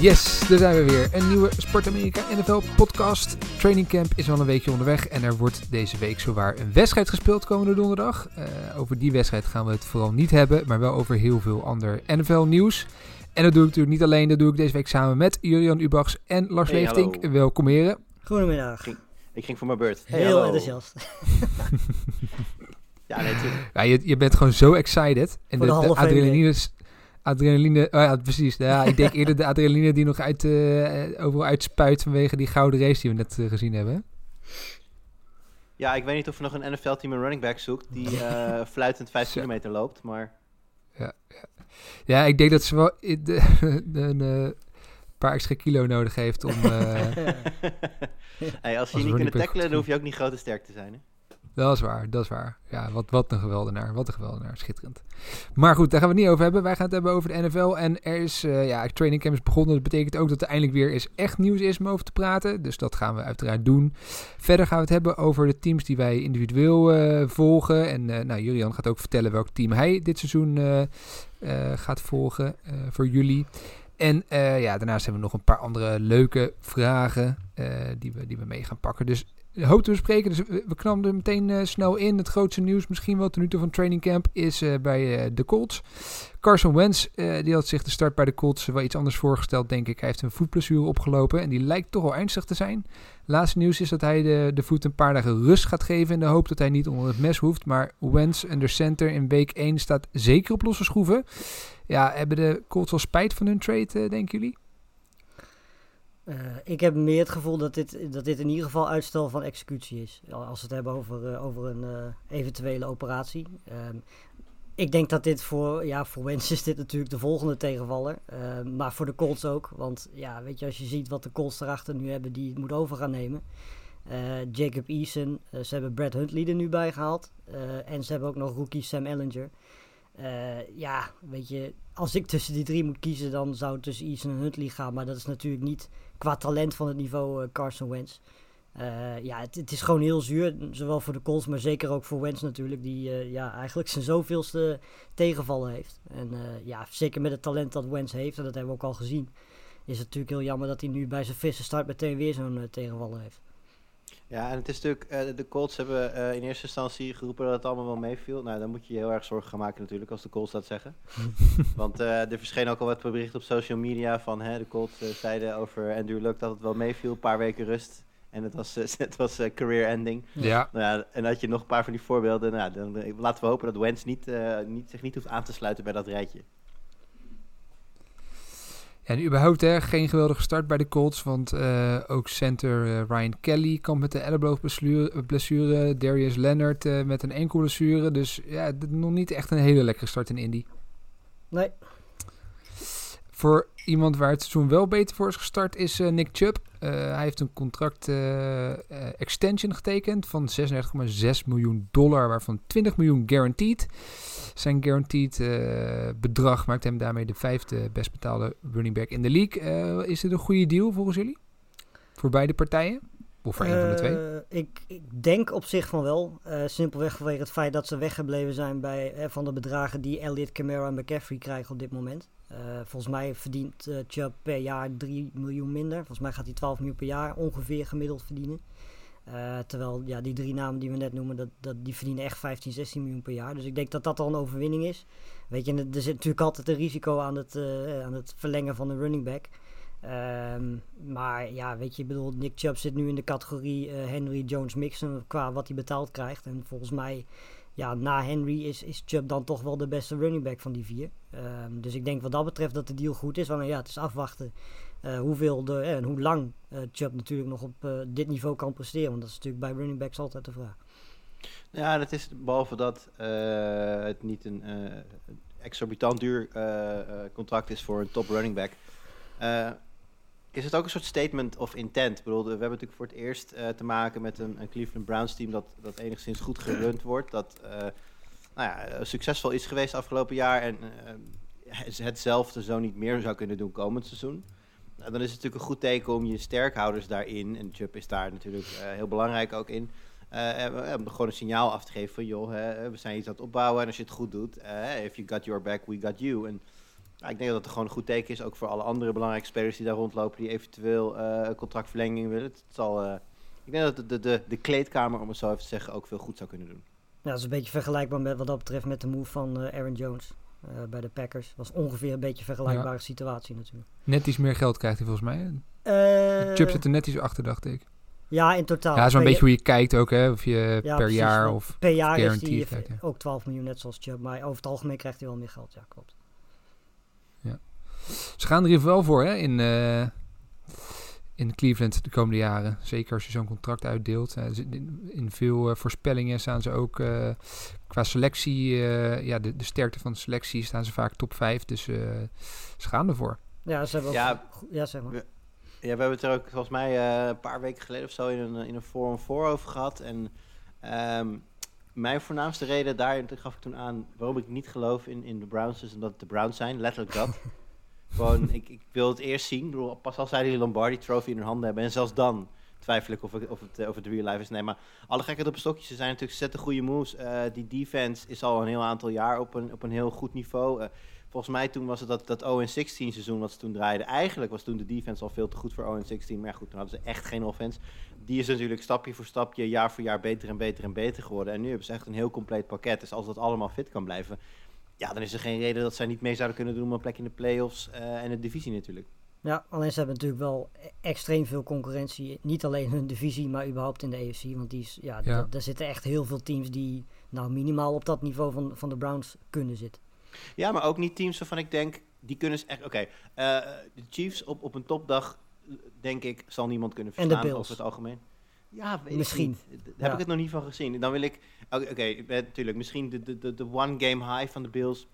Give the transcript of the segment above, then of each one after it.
Yes, daar zijn we weer. Een nieuwe Sport Amerika NFL podcast. Training camp is al een weekje onderweg en er wordt deze week zowaar een wedstrijd gespeeld komende donderdag. Eh, over die wedstrijd gaan we het vooral niet hebben, maar wel over heel veel ander NFL nieuws. En dat doe ik natuurlijk niet alleen, dat doe ik deze week samen met Jurian Ubachs en Lars Hey, Leeftink. hallo. Welkom heren. Goedemiddag. Ik ging voor mijn beurt. Hey, Heel hallo. enthousiast. Ja, nee, tuurlijk. Ja, je, je bent gewoon zo excited. En Voor de, de de Hall of Fame adrenaline... Oh ja, precies. Ja, ik denk eerder de adrenaline die nog uit, eh, overal uitspuit vanwege die gouden race die we net eh, gezien hebben. Ja, ik weet niet of er nog een NFL-team een running back zoekt die eh, fluitend 5 Zo. kilometer loopt, maar Ja, ik denk dat ze wel een paar extra kilo nodig heeft om... hey, als je Als niet running kunt back tackelen, dan hoef je ook niet groot en sterk te zijn. Hè? Dat is waar, dat is waar. Ja, wat, wat een geweldenaar, wat een geweldenaar, schitterend. Maar goed, daar gaan we het niet over hebben. Wij gaan het hebben over de NFL. En er is, eh, ja, training camp is begonnen. Dat betekent ook dat er eindelijk weer eens echt nieuws is om over te praten. Dus dat gaan we uiteraard doen. Verder gaan we het hebben over de teams die wij individueel eh, volgen. En eh nou, Julian gaat ook vertellen welk team hij dit seizoen gaat volgen voor jullie. En ja, daarnaast hebben we nog een paar andere leuke vragen die, we, die we mee gaan pakken. Dus hoop te bespreken. Dus we, knallen er meteen eh, snel in. Het grootste nieuws misschien wel ten nu van training camp is eh, bij eh, de Colts. Carson Wentz, die had zich de start bij de Colts wel iets anders voorgesteld, denk ik. Hij heeft een voetblessure opgelopen en die lijkt toch wel ernstig te zijn. Laatste nieuws is dat hij de, de voet een paar dagen rust gaat geven in de hoop dat hij niet onder het mes hoeft. Maar Wentz en de center in week 1 staat zeker op losse schroeven. Ja, hebben de Colts wel spijt van hun trade, denken jullie? Eh, ik heb meer het gevoel dat dit, dat dit in ieder geval uitstel van executie is. Als we het hebben over, eh, over een eh, eventuele operatie. Ehm, ik denk dat dit voor, ja, voor Wens is dit natuurlijk de volgende tegenvaller. Ehm, maar voor de Colts ook. Want ja, weet je, als je ziet wat de Colts erachter nu hebben die het moet over gaan nemen. Jacob Eason, ze hebben Brad Huntley er nu bij gehaald. Eh, en ze hebben ook nog rookie Sam Ellinger. Ja, weet je, als ik tussen die drie moet kiezen, dan zou het tussen Eason en Huntley gaan. Maar dat is natuurlijk niet qua talent van het niveau eh, Carson Wentz. Eh, ja, het, het is gewoon heel zuur, zowel voor de Colts, maar zeker ook voor Wentz natuurlijk, die eh, ja, eigenlijk zijn zoveelste tegenvallen heeft. En ja, zeker met het talent dat Wentz heeft, en dat hebben we ook al gezien, is het natuurlijk heel jammer dat hij nu bij zijn frisse start meteen weer zo'n tegenvallen heeft. Ja, en het is natuurlijk, eh, de Colts hebben eh, in eerste instantie geroepen dat het allemaal wel meeviel. Nou, dan moet je je heel erg zorgen gaan maken natuurlijk, als de Colts dat zeggen. Want eh, er verscheen ook al wat bericht op social media van hè, de Colts zeiden over Andrew Luck dat het wel meeviel, een paar weken rust. En het was, het was career ending. Ja. Nou ja, en had je nog een paar van die voorbeelden. Nou, dan laten we hopen dat Wentz niet, niet, zich niet hoeft aan te sluiten bij dat rijtje. En überhaupt hè, geen geweldige start bij de Colts, want eh, ook center eh, Ryan Kelly komt met de elleboogblessure, blessure, Darius Leonard eh, met een enkelblessure. Dus ja, nog niet echt een hele lekkere start in Indy. Nee, Voor iemand waar het seizoen wel beter voor is gestart is eh, Nick Chubb. Eh, hij heeft een contract eh, eh, extension getekend van 36,6 miljoen dollar, waarvan 20 miljoen guaranteed. Zijn guaranteed bedrag maakt hem daarmee de vijfde best betaalde running back in de league. Is dit een goede deal volgens jullie? Voor beide partijen? Of voor van de twee? Eh, ik, ik denk op zich van wel. Eh, simpelweg vanwege het feit dat ze weggebleven zijn bij, eh, van de bedragen die Elliott, Camara en McCaffrey krijgen op dit moment. Volgens mij verdient Chubb per jaar 3 miljoen minder. Volgens mij gaat hij 12 miljoen per jaar ongeveer gemiddeld verdienen. Terwijl ja, die drie namen die we net noemen, dat, dat, die verdienen echt 15, 16 miljoen per jaar. Dus ik denk dat dat al een overwinning is. Weet je, er zit natuurlijk altijd een risico aan het, aan het verlengen van een running back. Ehm, maar ja, weet je, ik bedoel, Nick Chubb zit nu in de categorie eh, Henry Jones Mixon qua wat hij betaald krijgt. En volgens mij, ja, na Henry is, is Chubb dan toch wel de beste running back van die vier. Ehm, dus ik denk wat dat betreft dat de deal goed is. Want ja, het is afwachten eh, hoeveel de, eh, en hoe lang eh Chubb natuurlijk nog op dit niveau kan presteren. Want dat is natuurlijk bij running backs altijd de vraag. Ja, dat is behalve dat het niet een exorbitant duur contract is voor een top running back. eh, is het ook een soort statement of intent? We hebben natuurlijk voor het eerst eh, te maken met een, een Cleveland Browns team dat, dat enigszins goed gerund wordt. Dat eh, nou ja, eh, succesvol is geweest afgelopen jaar en hetzelfde zo niet meer zou kunnen doen komend seizoen. Nou, dan is het natuurlijk een goed teken om je sterkhouders daarin, en Chubb is daar natuurlijk heel belangrijk ook in, om gewoon een signaal af te geven van joh, hè, we zijn iets aan het opbouwen en als je het goed doet, if you got your back, we got you. Ik denk dat het gewoon een goed teken is, ook voor alle andere belangrijke spelers die daar rondlopen, die eventueel eh, een contractverlenging willen. Het zal, eh, ik denk dat de, de, de, de kleedkamer, om het zo even te zeggen, ook veel goed zou kunnen doen. Ja, dat is een beetje vergelijkbaar met wat dat betreft met de move van eh, Aaron Jones eh, bij de Packers. was ongeveer een beetje een vergelijkbare situatie natuurlijk. Net iets meer geld krijgt hij volgens mij. Eh, Chubb zit er net iets achter, dacht ik. Ja, in totaal. ja, zo'n Per- beetje hoe je kijkt ook, hè. Of je Ja, per precies, jaar of... per jaar is hij ook 12 miljoen, net zoals Chubb. Maar over het algemeen krijgt hij wel meer geld. Ja, klopt. Ze gaan er hier wel voor, hè, in, eh, in Cleveland de komende jaren. Zeker als je zo'n contract uitdeelt. Eh, in, in veel eh, voorspellingen staan ze ook eh, qua selectie, eh, ja, de, de sterkte van de selectie staan ze vaak top 5. Dus eh, ze gaan ervoor. Ja, ze hebben ook... Ja. zeg maar. Ja. We hebben het er ook volgens mij eh, een paar weken geleden of zo in een, in een 4-on-4 over gehad. En ehm, mijn voornaamste reden daar, dat gaf ik toen aan, waarom ik niet geloof in, in de Browns, is omdat het de Browns zijn. Letterlijk dat. Ik, ik wil het eerst zien. Bedoel, pas als zij die Lombardi Trophy in hun handen hebben. En zelfs dan twijfel ik of, ik, of, het, eh, het real life is. Nee, maar alle gekheid op een stokje. Ze zijn natuurlijk ze zetten goede moves. Eh, die defense is al een heel aantal jaar op een, op een heel goed niveau. Eh, volgens mij toen was het dat, dat 0-16 seizoen wat ze toen draaiden. Eigenlijk was toen de defense al veel te goed voor 0-16. Maar goed, toen hadden ze echt geen offense. Die is natuurlijk stapje voor stapje, jaar voor jaar beter en beter en beter geworden. En nu hebben ze echt een heel compleet pakket. Dus als dat allemaal fit kan blijven, ja, dan is er geen reden dat zij niet mee zouden kunnen doen om een plek in de playoffs eh en de divisie natuurlijk. Ja, alleen ze hebben natuurlijk wel e- extreem veel concurrentie. Niet alleen hun divisie, maar überhaupt in de AFC. Want die is, ja, Ja. da- daar zitten echt heel veel teams die nou minimaal op dat niveau van, van de Browns kunnen zitten. Ja, maar ook niet teams waarvan ik denk, die kunnen ze echt... Oké, eh, de Chiefs op, op een topdag, denk ik, zal niemand kunnen En de verslaan Bills. over het algemeen. Ja, weet Misschien. Daar heb Ja. ik het nog niet van gezien. Dan wil ik... Oké, natuurlijk, misschien de, de, de, de one game high van de Bills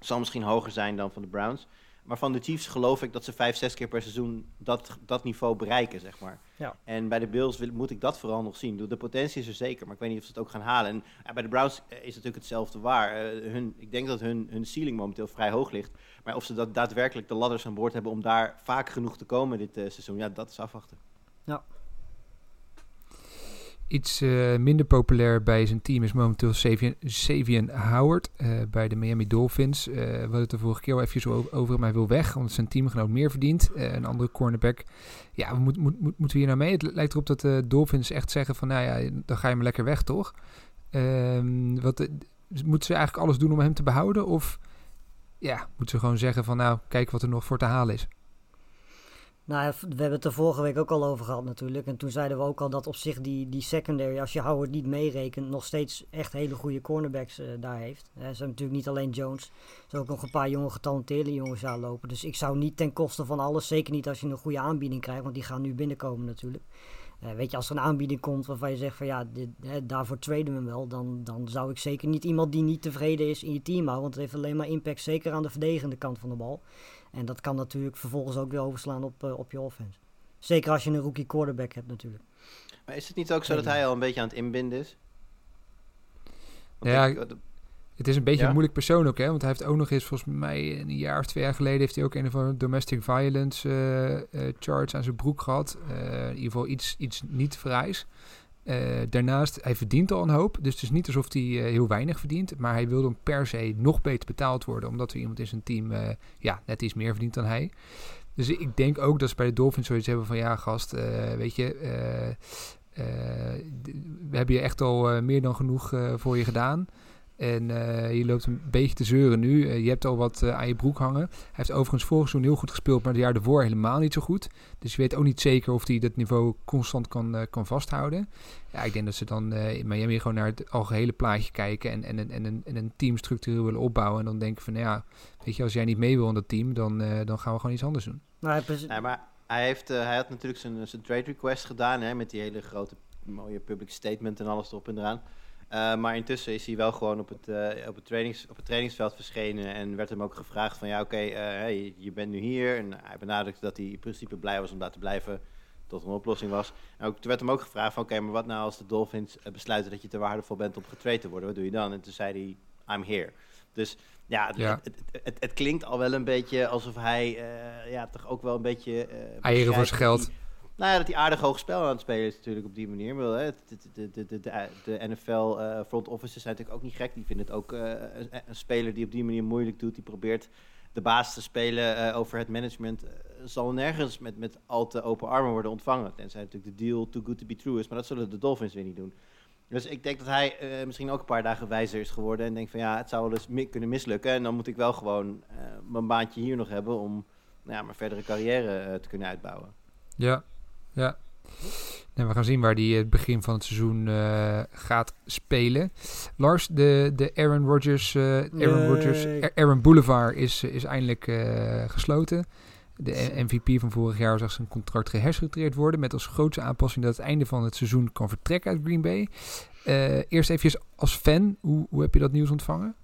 zal misschien hoger zijn dan van de Browns. Maar van de Chiefs geloof ik dat ze vijf, zes keer per seizoen dat, dat niveau bereiken, zeg maar. Ja. En bij de Bills wil, moet ik dat vooral nog zien. De potentie is er zeker, maar ik weet niet of ze het ook gaan halen. En ja, bij de Browns eh, is natuurlijk hetzelfde waar. Eh, hun, ik denk dat hun, hun ceiling momenteel vrij hoog ligt. Maar of ze dat daadwerkelijk de ladders aan boord hebben om daar vaak genoeg te komen dit eh, seizoen, ja, dat is afwachten. Iets eh, minder populair bij zijn team is momenteel Savian, Savian Howard eh, bij de Miami Dolphins. Eh, we de vorige keer al even over, over, hij wil weg, omdat zijn teamgenoot meer verdient. Een andere cornerback. Ja, we moet, moet, moet- moeten we hier nou mee? Het lijkt erop dat de Dolphins echt zeggen van, nou ja, dan ga je maar lekker weg, toch? Ehm, wat, eh, moeten ze eigenlijk alles doen om hem te behouden? Of ja, moeten ze gewoon zeggen van, nou, kijk wat er nog voor te halen is? Nou, we hebben het er vorige week ook al over gehad natuurlijk. En toen zeiden we ook al dat op zich die, die secondary, als je Howard niet meerekent, nog steeds echt hele goede cornerbacks eh, daar heeft. Ze hebben natuurlijk niet alleen Jones, er zijn ook nog een paar jonge getalenteerde jongens aanlopen. Dus ik zou niet ten koste van alles, zeker niet als je een goede aanbieding krijgt, want die gaan nu binnenkomen natuurlijk. Eh, weet je, als er een aanbieding komt waarvan je zegt van ja, dit, hè, daarvoor traden we wel, dan, dan zou ik zeker niet iemand die niet tevreden is in je team houden. Want het heeft alleen maar impact, zeker aan de verdedigende kant van de bal. En dat kan natuurlijk vervolgens ook weer overslaan op, eh, op je offense. Zeker als je een rookie quarterback hebt natuurlijk. Maar is het niet ook zo dat hij al een beetje aan het inbinden is? Want Ja, ik- Het is een beetje Ja? een moeilijk persoon ook, hè? Want hij heeft ook nog eens, volgens mij een jaar of twee jaar geleden, heeft hij ook een of andere domestic violence eh, eh, charge aan zijn broek gehad. Eh, in ieder geval iets, iets niet vrijs. Eh, daarnaast, hij verdient al een hoop. Dus het is niet alsof hij eh, heel weinig verdient. Maar hij wil dan per se nog beter betaald worden. Omdat er iemand in zijn team eh, ja, net iets meer verdient dan hij. Dus ik denk ook dat ze bij de Dolphins zoiets hebben van... Ja, gast, weet je... we hebben je echt al meer dan genoeg voor je gedaan. En eh, je loopt een beetje te zeuren nu. Eh, je hebt al wat eh, aan je broek hangen. Hij heeft overigens vorig seizoen heel goed gespeeld, maar het jaar daarvoor helemaal niet zo goed. Dus je weet ook niet zeker of hij dat niveau constant kan, eh, kan vasthouden. Ja, ik denk dat ze dan eh, in Miami gewoon naar het algehele plaatje kijken en, en, en, en, een, en een team structureel willen opbouwen. En dan denken van, nou ja, weet je, als jij niet mee wil in dat team, dan, eh, dan gaan we gewoon iets anders doen. Nou, Nee, maar hij, heeft, eh, hij had natuurlijk zijn, zijn trade request gedaan hè, met die hele grote mooie public statement en alles erop en eraan. Eh, maar intussen is hij wel gewoon op het, eh, op, het trainings, op het trainingsveld verschenen. En werd hem ook gevraagd van ja, oké, eh, hey, je bent nu hier. En hij benadrukte dat hij in principe blij was om daar te blijven tot een oplossing was. En ook, toen werd hem ook gevraagd van oké, maar wat nou als de Dolphins besluiten dat je te waardevol bent om getraind te worden? Wat doe je dan? En toen zei hij, I'm here. Dus ja, het, Ja. Het, het, klinkt al wel een beetje alsof hij ja, toch ook wel een beetje... Eieren voor zijn geld. Nou ja, dat hij aardig hoog spel aan het spelen is natuurlijk op die manier. Maar, hè, de, de, de, de, NFL eh, front offices zijn natuurlijk ook niet gek. Die vinden het ook eh, een, speler die op die manier moeilijk doet. Die probeert de baas te spelen eh, over het management. zal nergens met, met al te open armen worden ontvangen. Tenzij natuurlijk de deal too good to be true is. Maar dat zullen de Dolphins weer niet doen. Dus ik denk dat hij misschien ook een paar dagen wijzer is geworden. En denkt van ja, het zou wel eens kunnen mislukken. En dan moet ik wel gewoon mijn baantje hier nog hebben om nou ja, mijn verdere carrière te kunnen uitbouwen. Ja, ja. En we gaan zien waar hij het begin van het seizoen eh, gaat spelen. Lars, de, de Aaron Rodgers, eh, Aaron. Rodgers Aaron Boulevard is, is eindelijk eh, gesloten. De MVP van vorig jaar zag zijn contract geherscruteerd worden. Met als grootste aanpassing dat het einde van het seizoen kan vertrekken uit Green Bay. Eh, eerst even als fan, hoe, hoe heb je dat nieuws ontvangen?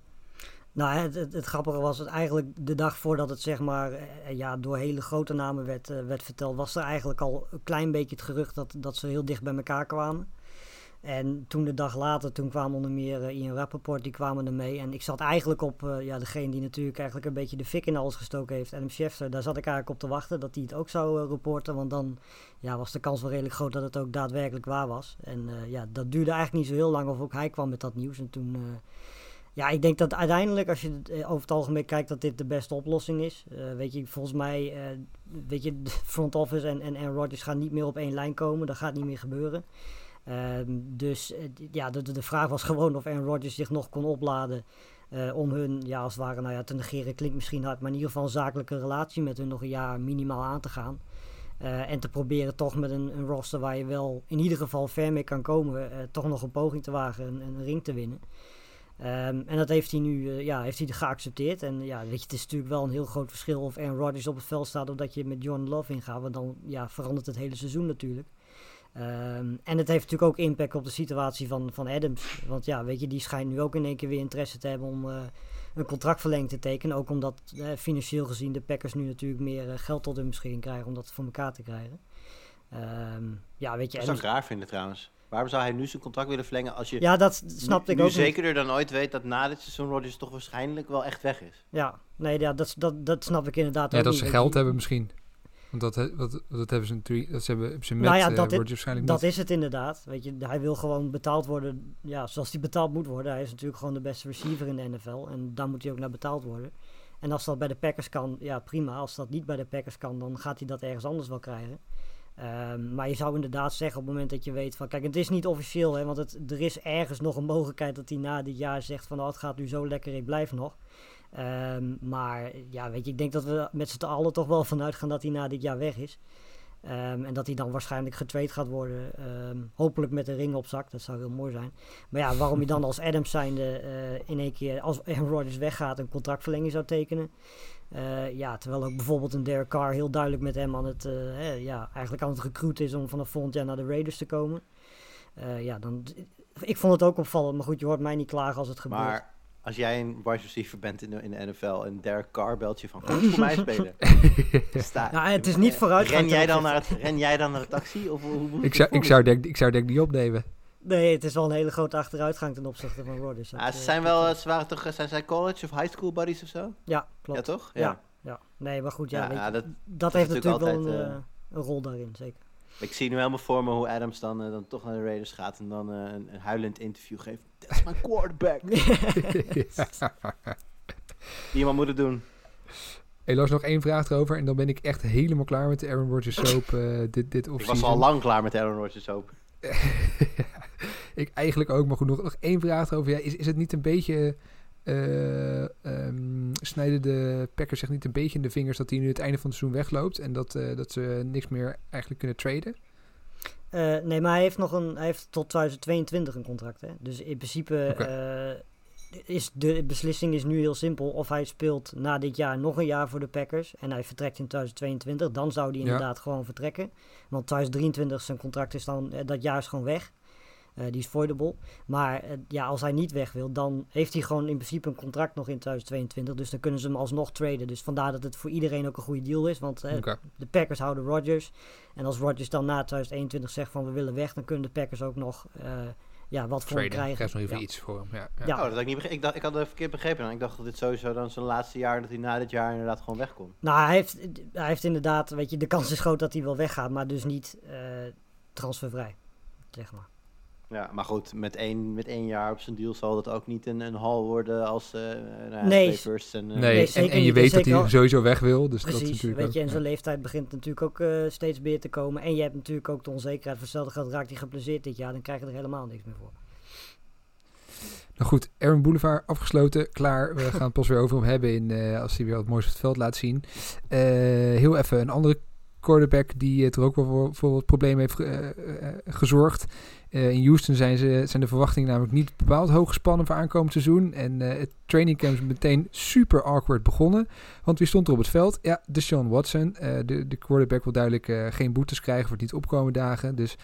Nou, het, het, grappige was het eigenlijk de dag voordat het zeg maar eh, ja, door hele grote namen werd, eh, werd verteld, was er eigenlijk al een klein beetje het gerucht dat, dat ze heel dicht bij elkaar kwamen. En toen de dag later, toen kwamen onder meer eh, Ian Rappaport, die kwamen er mee. En ik zat eigenlijk op ja, degene die natuurlijk eigenlijk een beetje de fik in alles gestoken heeft, Adam Schefter. Daar zat ik eigenlijk op te wachten dat hij het ook zou reporten. Want dan ja, was de kans wel redelijk groot dat het ook daadwerkelijk waar was. En ja, dat duurde eigenlijk niet zo heel lang of ook hij kwam met dat nieuws. En toen... ja, ik denk dat uiteindelijk, als je eh, over het algemeen kijkt, dat dit de beste oplossing is. Eh, weet je, volgens mij, eh, weet je, front office en, en, en Rodgers gaan niet meer op één lijn komen. Dat gaat niet meer gebeuren. Ehm, dus ja, de, de vraag was gewoon of Aaron Rodgers zich nog kon opladen om hun, ja, als het ware, nou ja, te negeren klinkt misschien hard, maar in ieder geval een zakelijke relatie met hun nog een jaar minimaal aan te gaan. En te proberen toch met een, een roster waar je wel in ieder geval ver mee kan komen, toch nog een poging te wagen, een, een ring te winnen. Ehm, en dat heeft hij nu eh, ja, heeft hij geaccepteerd. En ja, weet je, het is natuurlijk wel een heel groot verschil of Aaron Rodgers op het veld staat of dat je met John Love ingaat. Want dan ja, verandert het hele seizoen natuurlijk. Ehm, en het heeft natuurlijk ook impact op de situatie van, van Adams. Want ja, weet je, die schijnt nu ook in één keer weer interesse te hebben om eh, een contractverlenging te tekenen. Ook omdat eh, financieel gezien de Packers nu natuurlijk meer geld tot hun beschikking krijgen om dat voor elkaar te krijgen. Ehm, ja, weet je, Dat zou ik raar vinden trouwens. Waarom zou hij nu zijn contract willen verlengen als je ja, dat snapte nu, ik ook nu niet. zekerder dan ooit weet dat na dit seizoen Rodgers toch waarschijnlijk wel echt weg is? Ja, nee, ja, dat, dat, dat snap ik inderdaad Ja, ook dat niet. ze geld je. hebben misschien. Want dat, wat, dat hebben ze natuurlijk, dat ze hebben, hebben ze met Nou ja, eh, dat is- Rodgers waarschijnlijk Dat niet. is het inderdaad. Weet je, hij wil gewoon betaald worden ja, zoals hij betaald moet worden. Hij is natuurlijk gewoon de beste receiver in de NFL. En daar moet hij ook naar betaald worden. En als dat bij de Packers kan, ja prima. Als dat niet bij de Packers kan, dan gaat hij dat ergens anders wel krijgen. Ehm, maar je zou inderdaad zeggen op het moment dat je weet van... Kijk, het is niet officieel, hè, want het, er is ergens nog een mogelijkheid dat hij na dit jaar zegt van... Oh, het gaat nu zo lekker, ik blijf nog. Ehm, maar ja, weet je, ik denk dat we met z'n allen toch wel vanuit gaan dat hij na dit jaar weg is. Ehm, en dat hij dan waarschijnlijk getraind gaat worden. hopelijk met een ring op zak. Dat zou heel mooi zijn. Maar ja, waarom je dan als Adams zijnde eh, in één keer, als Aaron Rodgers weggaat, een contractverlenging zou tekenen. Eh, ja, terwijl ook bijvoorbeeld een Derek Carr heel duidelijk met hem aan het, eh, hè, ja, eigenlijk aan het recruiten is om vanaf volgend jaar naar de Raiders te komen. Eh, ja, dan, ik vond het ook opvallend. Maar goed, je hoort mij niet klagen als het gebeurt. Maar als jij een wide receiver bent in de, in de NFL en Derek Carr belt je van, kom voor mij spelen. Sta, Ja, het is niet vooruitgang ren ten jij, dan naar het, ren jij dan naar de taxi? Of, hoe, hoe, Ik zou, ik, zou denk, ik zou denk niet opnemen. Nee, het is wel een hele grote achteruitgang ten opzichte van Rodgers. Dat, Ah, eh, ze zijn dat- wel, eh, ze waren toch, zijn zij college of high school buddies of zo? Ja, klopt. Ja, toch? Ja. Ja, nee, maar goed, ja, Ja, je, ja, dat- dat, heeft natuurlijk natuurlijk wel altijd, een, eh, eh, een rol daarin, zeker. Ik zie nu helemaal voor me hoe Adams dan, eh, dan toch naar de Raiders gaat en dan eh, een, een huilend interview geeft. Dat is mijn quarterback. Iemand moet het doen. Hey, Lars, nog één vraag erover en dan ben ik echt helemaal klaar met de Aaron Rodgers soap eh, dit, dit Ik was al lang klaar met Aaron Rodgers hoop. ik eigenlijk ook, maar goed, nog, nog één vraag erover. Ja, is, is het niet een beetje... eh, ehm, snijden de Packers zich niet een beetje in de vingers dat hij nu het einde van het seizoen wegloopt en dat, eh, dat ze niks meer eigenlijk kunnen traden? Eh, nee, maar hij heeft nog een, hij heeft tot 2022 een contract. Hè? Dus in principe is de beslissing is nu heel simpel. Of hij speelt na dit jaar nog een jaar voor de Packers en hij vertrekt in 2022, dan zou hij Ja. inderdaad gewoon vertrekken. Want 2023 zijn contract is dan, dat jaar is gewoon weg. Eh, die is voidable. Maar eh, ja, als hij niet weg wil, dan heeft hij gewoon in principe een contract nog in 2022. Dus dan kunnen ze hem alsnog traden. Dus vandaar dat het voor iedereen ook een goede deal is. Want eh, de Packers houden Rodgers. En als Rodgers dan na 2021 zegt van we willen weg, dan kunnen de Packers ook nog eh, ja, wat voor hem krijgen. Krijgt nog even Ja. iets voor hem. Ja, ja. Ja. Oh, dat had ik niet begrepen. Ik, dacht, ik had het verkeerd begrepen. Ik dacht dat dit sowieso dan zijn laatste jaar, dat hij na dit jaar inderdaad gewoon wegkomt. Nou, hij heeft, hij heeft inderdaad, weet je, de kans is groot dat hij wel weggaat, maar dus niet eh, transfervrij, zeg maar. Ja, maar goed, met één, met één jaar op zijn deal zal dat ook niet een, een hal worden als eh nou ja, Nee. en... eh, Nee, en, zeker en je niet. weet dat hij al- sowieso weg wil. Dus dat is Precies, natuurlijk weet ook- je, en ja. zijn leeftijd begint natuurlijk ook eh, steeds meer te komen. En je hebt natuurlijk ook de onzekerheid, voor geld raakt hij geblesseerd dit jaar, dan krijg je er helemaal niks meer voor. Nou goed, Aaron Boulevard afgesloten, klaar. We gaan het pas weer over hem hebben in, eh, als hij weer wat moois op het veld laat zien. Eh, heel even een andere quarterback die het er ook wel voor, voor wat problemen heeft ge- gezorgd. Eh, in Houston zijn, ze, zijn de verwachtingen namelijk niet bepaald hoog gespannen voor aankomend seizoen. En eh, het training camp is meteen super awkward begonnen. Want wie stond er op het veld? Ja, Deshaun Watson. Eh, de, de quarterback wil duidelijk geen boetes krijgen voor het niet opkomen dagen. Dus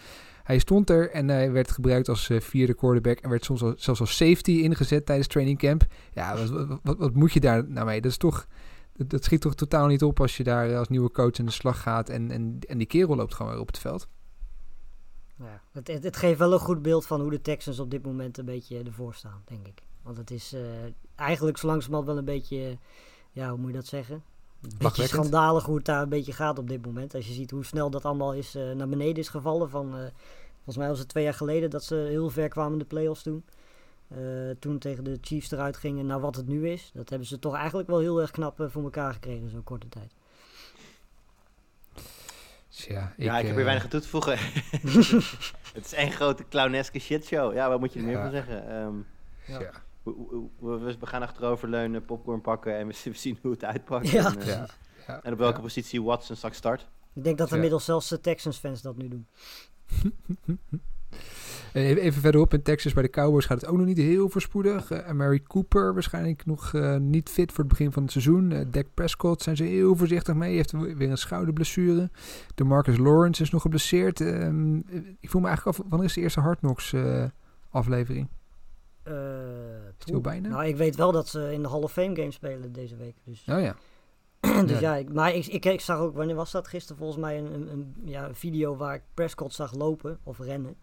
hij stond er en hij werd gebruikt als vierde quarterback en werd soms zelfs als safety ingezet tijdens training camp. Ja, wat, wat, moet je daar nou mee? Dat is toch, dat, schiet toch totaal niet op als je daar als nieuwe coach aan de slag gaat en, en, en die kerel loopt gewoon weer op het veld. Ja, het, het, het geeft wel een goed beeld van hoe de Texans op dit moment een beetje ervoor staan, denk ik. Want het is eh, eigenlijk zo langzamerhand wel een beetje, ja, hoe moet je dat zeggen? Een beetje schandalig hoe het daar een beetje gaat op dit moment. Als je ziet hoe snel dat allemaal is eh, naar beneden is gevallen. Van, eh, volgens mij was het twee jaar geleden dat ze heel ver kwamen in de playoffs toen. Toen tegen de Chiefs eruit gingen naar wat het nu is. Dat hebben ze toch eigenlijk wel heel erg knap voor elkaar gekregen in zo'n korte tijd. Dus ja, ja, ik heb eh, hier weinig aan toe te voegen. het is één grote clowneske shitshow. Ja, wat moet je er meer van zeggen? Ehm, Ja. we, we, gaan achteroverleunen, popcorn pakken en we, we zien hoe het uitpakt. Ja. En, eh, Ja, ja, en op welke ja. positie Watson straks start. Ik denk dat Ja. inmiddels zelfs de Texans fans dat nu doen. Eh, Even verderop in Texas bij de Cowboys gaat het ook nog niet heel voorspoedig. Eh Mary Cooper waarschijnlijk nog eh, niet fit voor het begin van het seizoen. Eh Dak Prescott zijn ze heel voorzichtig mee. Heeft we- weer een schouderblessure. De Marcus Lawrence is nog geblesseerd. Ehm, ik voel me eigenlijk af, wanneer is de eerste Hard Knocks aflevering? Al bijna? Nou, ik weet wel dat ze in de Hall of Fame game spelen deze week. Dus, Oh ja. dus ja. ja, ik, maar ik, ik, ik zag ook, wanneer was dat gisteren volgens mij, een, een, een- ja, een video waar ik Prescott zag lopen of rennen.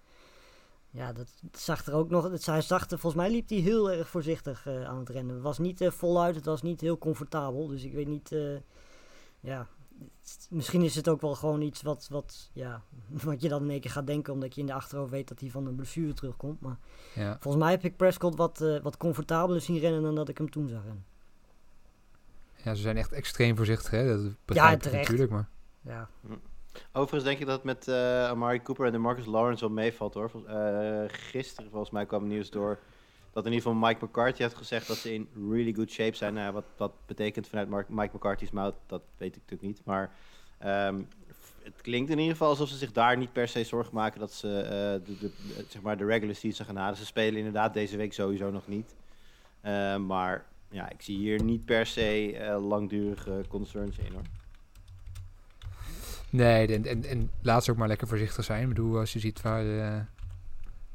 Ja, dat zag er ook nog, het, hij zag er, volgens mij liep hij heel erg voorzichtig eh, aan het rennen. Het was niet eh, voluit, het was niet heel comfortabel. Dus ik weet niet, eh, ja, het- misschien is het ook wel gewoon iets wat, wat, ja, wat je dan in één keer gaat denken, omdat je in de achterhoofd weet dat hij van een blessure terugkomt. Maar ja. Volgens mij heb ik Prescott wat, eh, wat comfortabeler zien rennen dan dat ik hem toen zag rennen. Ja, ze zijn echt extreem voorzichtig. Hè? Dat begrijp terecht. natuurlijk. Maar Ja, Overigens denk ik dat het met eh Amari Cooper en de Marcus Lawrence wel meevalt hoor. Vol- eh, gisteren volgens mij kwam nieuws door dat in ieder geval Mike McCarthy had gezegd dat ze in really good shape zijn. Nou, wat dat betekent vanuit Mike McCarthy's mouth, dat weet ik natuurlijk niet. Maar ehm, het klinkt in ieder geval alsof ze zich daar niet per se zorgen maken dat ze eh, de, zeg maar de regular season gaan halen. Ze spelen inderdaad deze week sowieso nog niet. Maar ja, ik zie hier niet per se langdurige concerns in hoor. Nee, en, en, en laat ze ook maar lekker voorzichtig zijn. Ik bedoel, als je ziet waar eh,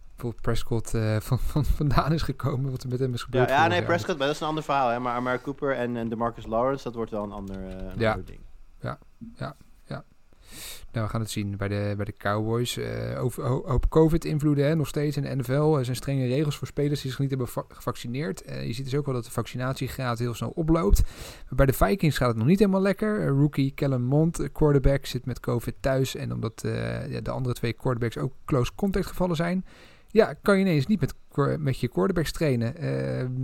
bijvoorbeeld Prescott eh, van, van, vandaan is gekomen, wat er met hem is Ja, gebeurd. ja nee, jaar. Prescott, maar dat is een ander verhaal. Hè? Maar Amari Cooper en, en DeMarcus Lawrence, dat wordt wel een ander, een Ja. ander ding. Nou, we gaan het zien bij de, bij de Cowboys. Eh over, hoop COVID-invloeden nog steeds in de NFL. Er zijn strenge regels voor spelers die zich niet hebben va- gevaccineerd. Eh, je ziet dus ook wel dat de vaccinatiegraad heel snel oploopt. Maar bij de Vikings gaat het nog niet helemaal lekker. Eh, rookie Kellen Mond, quarterback, zit met COVID thuis. En omdat de andere twee quarterbacks ook close contact gevallen zijn... Ja, kan je ineens niet met, met je quarterbacks trainen. Ehm,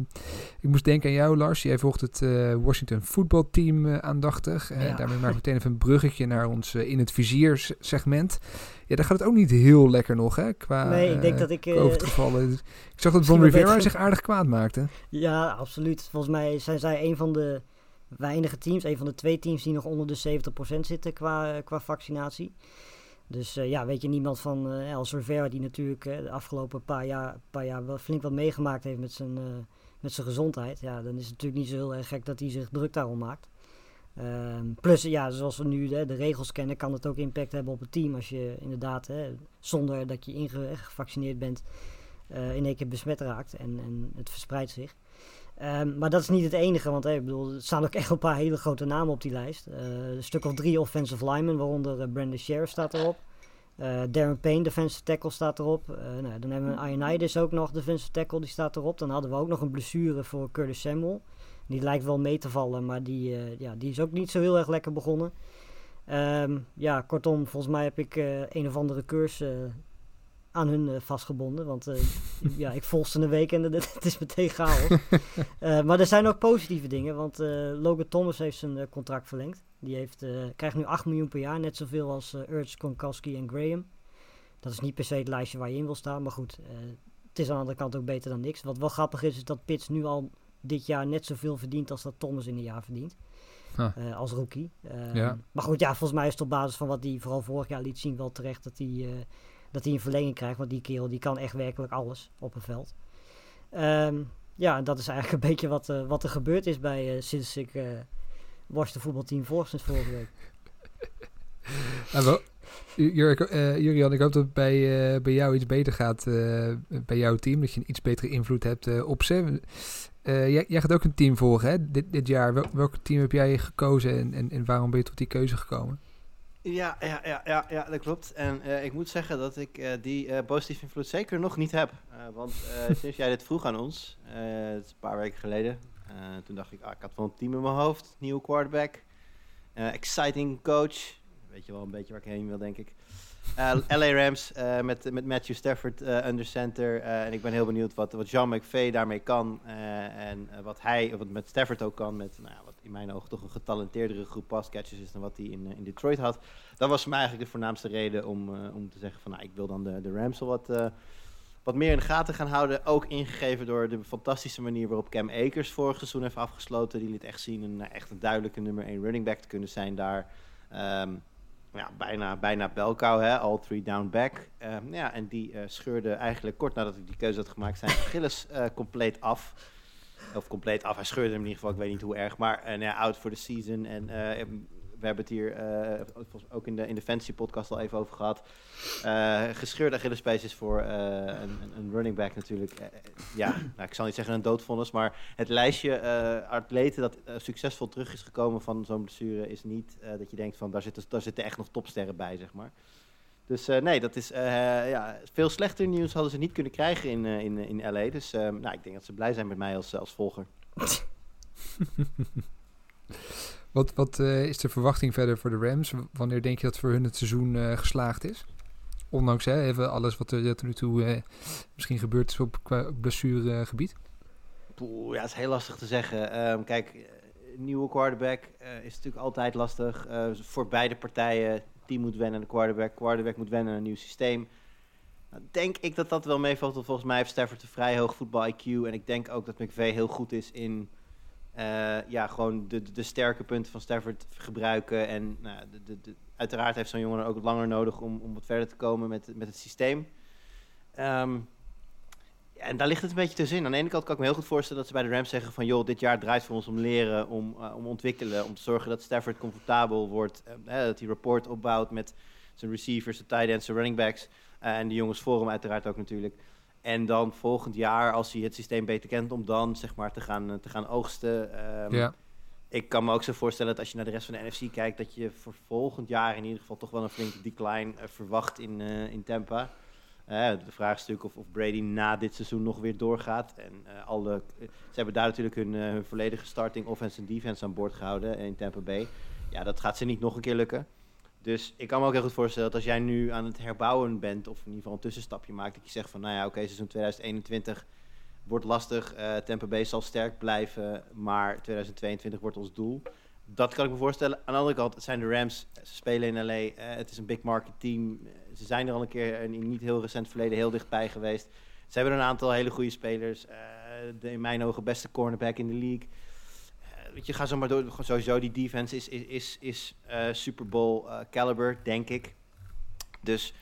ik moest denken aan jou, Lars. Jij volgt het eh, Washington voetbalteam eh, aandachtig. Eh, Ja. Daarmee maak ik meteen even een bruggetje naar ons in het vizier segment. Ja, daar gaat het ook niet heel lekker nog, hè? Qua nee, ik denk dat ik... COVID-gevallen. Ik zag dat wel Rivera zich aardig kwaad maakte. ja, absoluut. Volgens mij zijn zij een van de weinige teams, een van de twee teams die nog onder de 70% zitten qua, qua vaccinatie. Dus eh, ja, weet je, niemand van Els Rivera die natuurlijk eh, de afgelopen paar jaar, paar jaar wel flink wat meegemaakt heeft met zijn, met zijn gezondheid. Ja, dan is het natuurlijk niet zo heel erg gek dat hij zich druk daarom maakt. Ehm, plus, ja, zoals we nu de, de regels kennen, kan het ook impact hebben op het team. Als je inderdaad, hè, zonder dat je inge- gevaccineerd bent, in één keer besmet raakt en, en het verspreidt zich. Ehm, maar dat is niet het enige, want hè, ik bedoel, er staan ook echt een paar hele grote namen op die lijst. Eh, een stuk of drie offensive linemen, waaronder eh, Brandon Sheriff staat erop. Eh, Darren Payne, defensive tackle, staat erop. Nou, dan hebben we Ionides ook nog, defensive tackle, die staat erop. Dan hadden we ook nog een blessure voor Curtis Samuel. Die lijkt wel mee te vallen, maar die, ja, die is ook niet zo heel erg lekker begonnen. Ehm, ja, kortom, volgens mij heb ik een of andere cursus aan hun eh, vastgebonden. Want eh, ja, ik volg ze een week en het, is meteen chaos. Eh, maar er zijn ook positieve dingen, want Logan Thomas heeft zijn contract verlengd. Die heeft, krijgt nu 8 miljoen per jaar, net zoveel als Urge, Gronkowski en Graham. Dat is niet per se het lijstje waar je in wil staan, maar goed, het is aan de andere kant ook beter dan niks. Wat wel grappig is, is dat Pitts nu al dit jaar net zoveel verdient als dat Thomas in een jaar verdient. Huh. als rookie. Eh, Ja. Maar goed, ja, volgens mij is het op basis van wat hij vooral vorig jaar liet zien wel terecht dat hij, dat hij een verlenging krijgt. Want die kerel die kan echt werkelijk alles op een veld. Ehm, ja, en dat is eigenlijk een beetje wat, eh, wat er gebeurd is bij eh, sinds ik eh Washington voetbalteam sinds vorige week. Ah, Jurian, ik hoop dat het bij, bij jou iets beter gaat bij jouw team. Dat je een iets betere invloed hebt op ze. Jij, jij gaat ook een team volgen hè? Dit, dit jaar. Wel, welk team heb jij gekozen en, en, en waarom ben je tot die keuze gekomen? Ja, ja, ja, ja, ja, dat klopt. En eh, ik moet zeggen dat ik eh, die eh, positieve invloed zeker nog niet heb. Want sinds jij dit vroeg aan ons, het is een paar weken geleden, toen dacht ik, ah, ik had wel een team in mijn hoofd, nieuwe quarterback, exciting coach, weet je wel een beetje waar ik heen wil, denk ik. LA Rams met, met Matthew Stafford under center. en ik ben heel benieuwd wat, wat Jean McVay daarmee kan. en wat hij, wat met Stafford ook kan. Met nou, wat in mijn ogen toch een getalenteerdere groep passcatchers is dan wat hij in, eh, in Detroit had. Dat was voor mij eigenlijk de voornaamste reden om, eh, om te zeggen van nou, ik wil dan de, de Rams wat, eh, wat meer in de gaten gaan houden. Ook ingegeven door de fantastische manier waarop Cam Akers vorig seizoen heeft afgesloten. Die liet echt zien een echt een duidelijke nummer 1 running back te kunnen zijn daar. Ehm, ja, bijna, bijna Belkou, hè, all three down back. Ehm, ja, en die scheurde eigenlijk kort nadat ik die keuze had gemaakt zijn eh compleet af. Of compleet af, hij scheurde hem in ieder geval, ik weet niet hoe erg. Maar eh, nou out for the season. En eh, we hebben het hier eh, ook in de, in de Fantasy podcast al even over gehad. Eh gescheurde Achillespees is voor een, een- running back natuurlijk. ja, nou, ik zal niet zeggen een doodvonnis, maar het lijstje atleten dat succesvol terug is gekomen van zo'n blessure is niet dat je denkt van daar zitten, daar zitten echt nog topsterren bij, zeg maar. Dus eh, nee, dat is eh, ja, veel slechter nieuws hadden ze niet kunnen krijgen in, eh, in, in LA. Dus eh, nou, ik denk dat ze blij zijn met mij als, als volger. Wat, wat is de verwachting verder voor de Rams? Wanneer denk je dat voor hun het seizoen geslaagd is? Ondanks hè, even alles wat er tot nu toe misschien gebeurd is op qua blessuregebied. Poeh, ja, het is heel lastig te zeggen. Ehm, kijk, een nieuwe quarterback is natuurlijk altijd lastig. voor beide partijen. Team moet wennen aan de quarterback. Quarterback moet wennen aan een nieuw systeem. Nou, denk ik dat dat wel meevalt. Volgens mij heeft Stafford een vrij hoog voetbal IQ. En ik denk ook dat McVay heel goed is in... eh, ja, gewoon de, de, sterke punten van Stafford gebruiken. En nou, de, de, uiteraard heeft zo'n jongen ook langer nodig om, om wat verder te komen met, met het systeem. Ehm, en daar ligt het een beetje tussenin. Aan de ene kant kan ik me heel goed voorstellen dat ze bij de Rams zeggen van... joh, dit jaar draait voor ons om leren, om, eh, om ontwikkelen... om te zorgen dat Stafford comfortabel wordt. eh, dat hij rapport opbouwt met zijn receivers, zijn tight ends, zijn running backs... eh, en de jongens voor hem uiteraard ook natuurlijk. En dan volgend jaar, als hij het systeem beter kent... om dan zeg maar te gaan, te gaan oogsten. Ehm, ja. ik kan me ook zo voorstellen dat als je naar de rest van de NFC kijkt... dat je voor volgend jaar in ieder geval toch wel een flinke decline verwacht in, in Tampa... Eh, de vraag is natuurlijk of, Brady na dit seizoen nog weer doorgaat. En eh, alle, eh, ze hebben daar natuurlijk hun, eh, hun volledige starting offense en defense aan boord gehouden in Tampa Bay. Ja, dat gaat ze niet nog een keer lukken. Dus ik kan me ook heel goed voorstellen dat als jij nu aan het herbouwen bent, of in ieder geval een tussenstapje maakt, dat je zegt van, nou ja, oké, seizoen 2021 wordt lastig. eh Tampa Bay zal sterk blijven, maar 2022 wordt ons doel. Dat kan ik me voorstellen. Aan de andere kant zijn de Rams. Ze spelen in LA. eh, het is een big market team. Ze zijn er al een keer in niet heel recent verleden heel dichtbij geweest. Ze hebben een aantal hele goede spelers. eh, de in mijn ogen beste cornerback in de league. Eh, je, ga zo maar door. Sowieso, die defense is, is, is, is eh, Super Bowl caliber, denk ik. Dus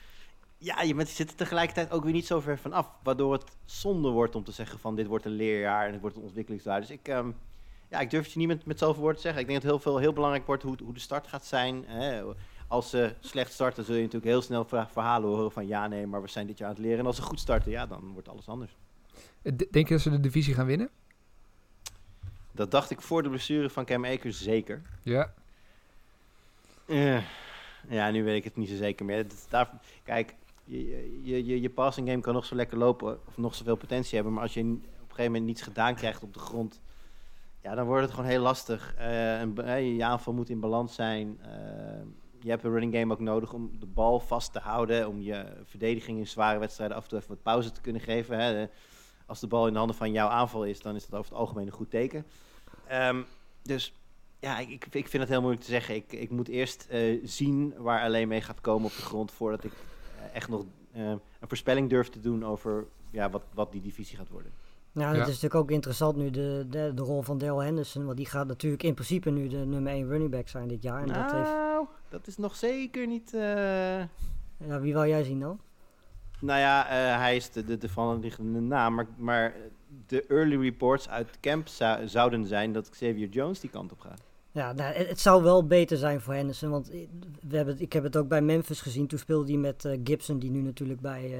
ja, je bent, zit er tegelijkertijd ook weer niet zo ver van af. Waardoor het zonde wordt om te zeggen van dit wordt een leerjaar en het wordt een ontwikkelingsjaar. Dus ik, ehm, ja, ik durf het je niet met, zoveel woorden te zeggen. Ik denk dat heel veel heel belangrijk wordt hoe, hoe de start gaat zijn. Als ze slecht starten, zul je natuurlijk heel snel verha- verhalen horen van ja, nee, maar we zijn dit jaar aan het leren. En als ze goed starten, ja, dan wordt alles anders. Eh, Denk je dat ze de divisie gaan winnen? Dat dacht ik voor de blessure van Cam Akers zeker. Ja. Eh, ja, nu weet ik het niet zo zeker meer. Daar, kijk, je, je, je, je passing game kan nog zo lekker lopen of nog zoveel potentie hebben. Maar als je op een gegeven moment niets gedaan krijgt op de grond, ja, dan wordt het gewoon heel lastig. Eh, je aanval moet in balans zijn. Eh, je hebt een running game ook nodig om de bal vast te houden. Om je verdediging in zware wedstrijden af en toe even wat pauze te kunnen geven. Hè. Als de bal in de handen van jouw aanval is, dan is dat over het algemeen een goed teken. Ehm, dus ja, ik, ik- vind het heel moeilijk te zeggen. Ik, ik moet eerst eh, zien waar alleen mee gaat komen op de grond voordat ik eh, echt nog eh, een voorspelling durf te doen over ja, wat, wat die divisie gaat worden. Nou, Ja. het is natuurlijk ook interessant nu de, de, de rol van Daryl Henderson. Want die gaat natuurlijk in principe nu de nummer 1 running back zijn dit jaar. En dat heeft, nou, dat is nog zeker niet... eh, ja, wie wou jij zien dan? Nou ja, eh, hij is de, de, de vanliggende naam, maar, maar de early reports uit camp zou- zouden zijn dat Xavier Jones die kant op gaat. Ja, nou, het, het zou wel beter zijn voor Henderson. Want we hebben, ik heb het ook bij Memphis gezien. Toen speelde hij met eh, Gibson, die nu natuurlijk bij,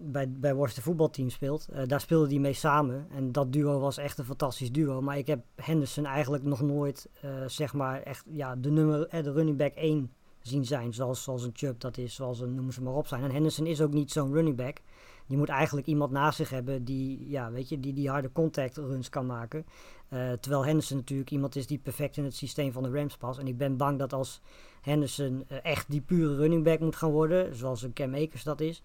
bij, bij Washington voetbalteam speelt. Eh, daar speelde hij mee samen. En dat duo was echt een fantastisch duo. Maar ik heb Henderson eigenlijk nog nooit, eh, zeg maar, echt ja, de, nummer, eh, de running back 1 zien zijn. Zoals, zoals een Chubb dat is, zoals een noem ze maar op zijn. En Henderson is ook niet zo'n running back. Je moet eigenlijk iemand naast zich hebben die, ja, weet je, die, die harde contact runs kan maken. Terwijl Henderson natuurlijk iemand is die perfect in het systeem van de Rams past. En ik ben bang dat als Henderson eh, echt die pure running back moet gaan worden, zoals een Cam Akers dat is,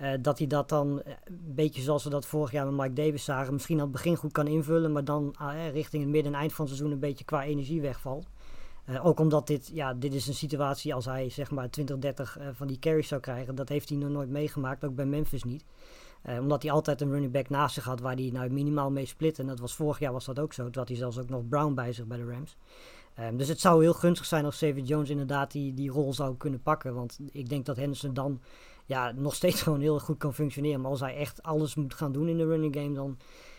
eh, dat hij dat dan eh, een beetje zoals we dat vorig jaar met Mike Davis zagen, misschien aan het begin goed kan invullen, maar dan ah, richting het midden en eind van het seizoen een beetje qua energie wegvalt. Ook omdat dit, ja, dit is een situatie als hij zeg maar 20, 30 eh, van die carries zou krijgen. Dat heeft hij nog nooit meegemaakt, ook bij Memphis niet. Omdat hij altijd een running back naast zich had waar hij nou minimaal mee split. En dat was vorig jaar was dat ook zo. Toen had hij zelfs ook nog Brown bij zich bij de Rams. Ehm, dus het zou heel gunstig zijn als David Jones inderdaad die, die rol zou kunnen pakken. Want ik denk dat Henderson dan ja, nog steeds gewoon heel goed kan functioneren. Maar als hij echt alles moet gaan doen in de running game, dan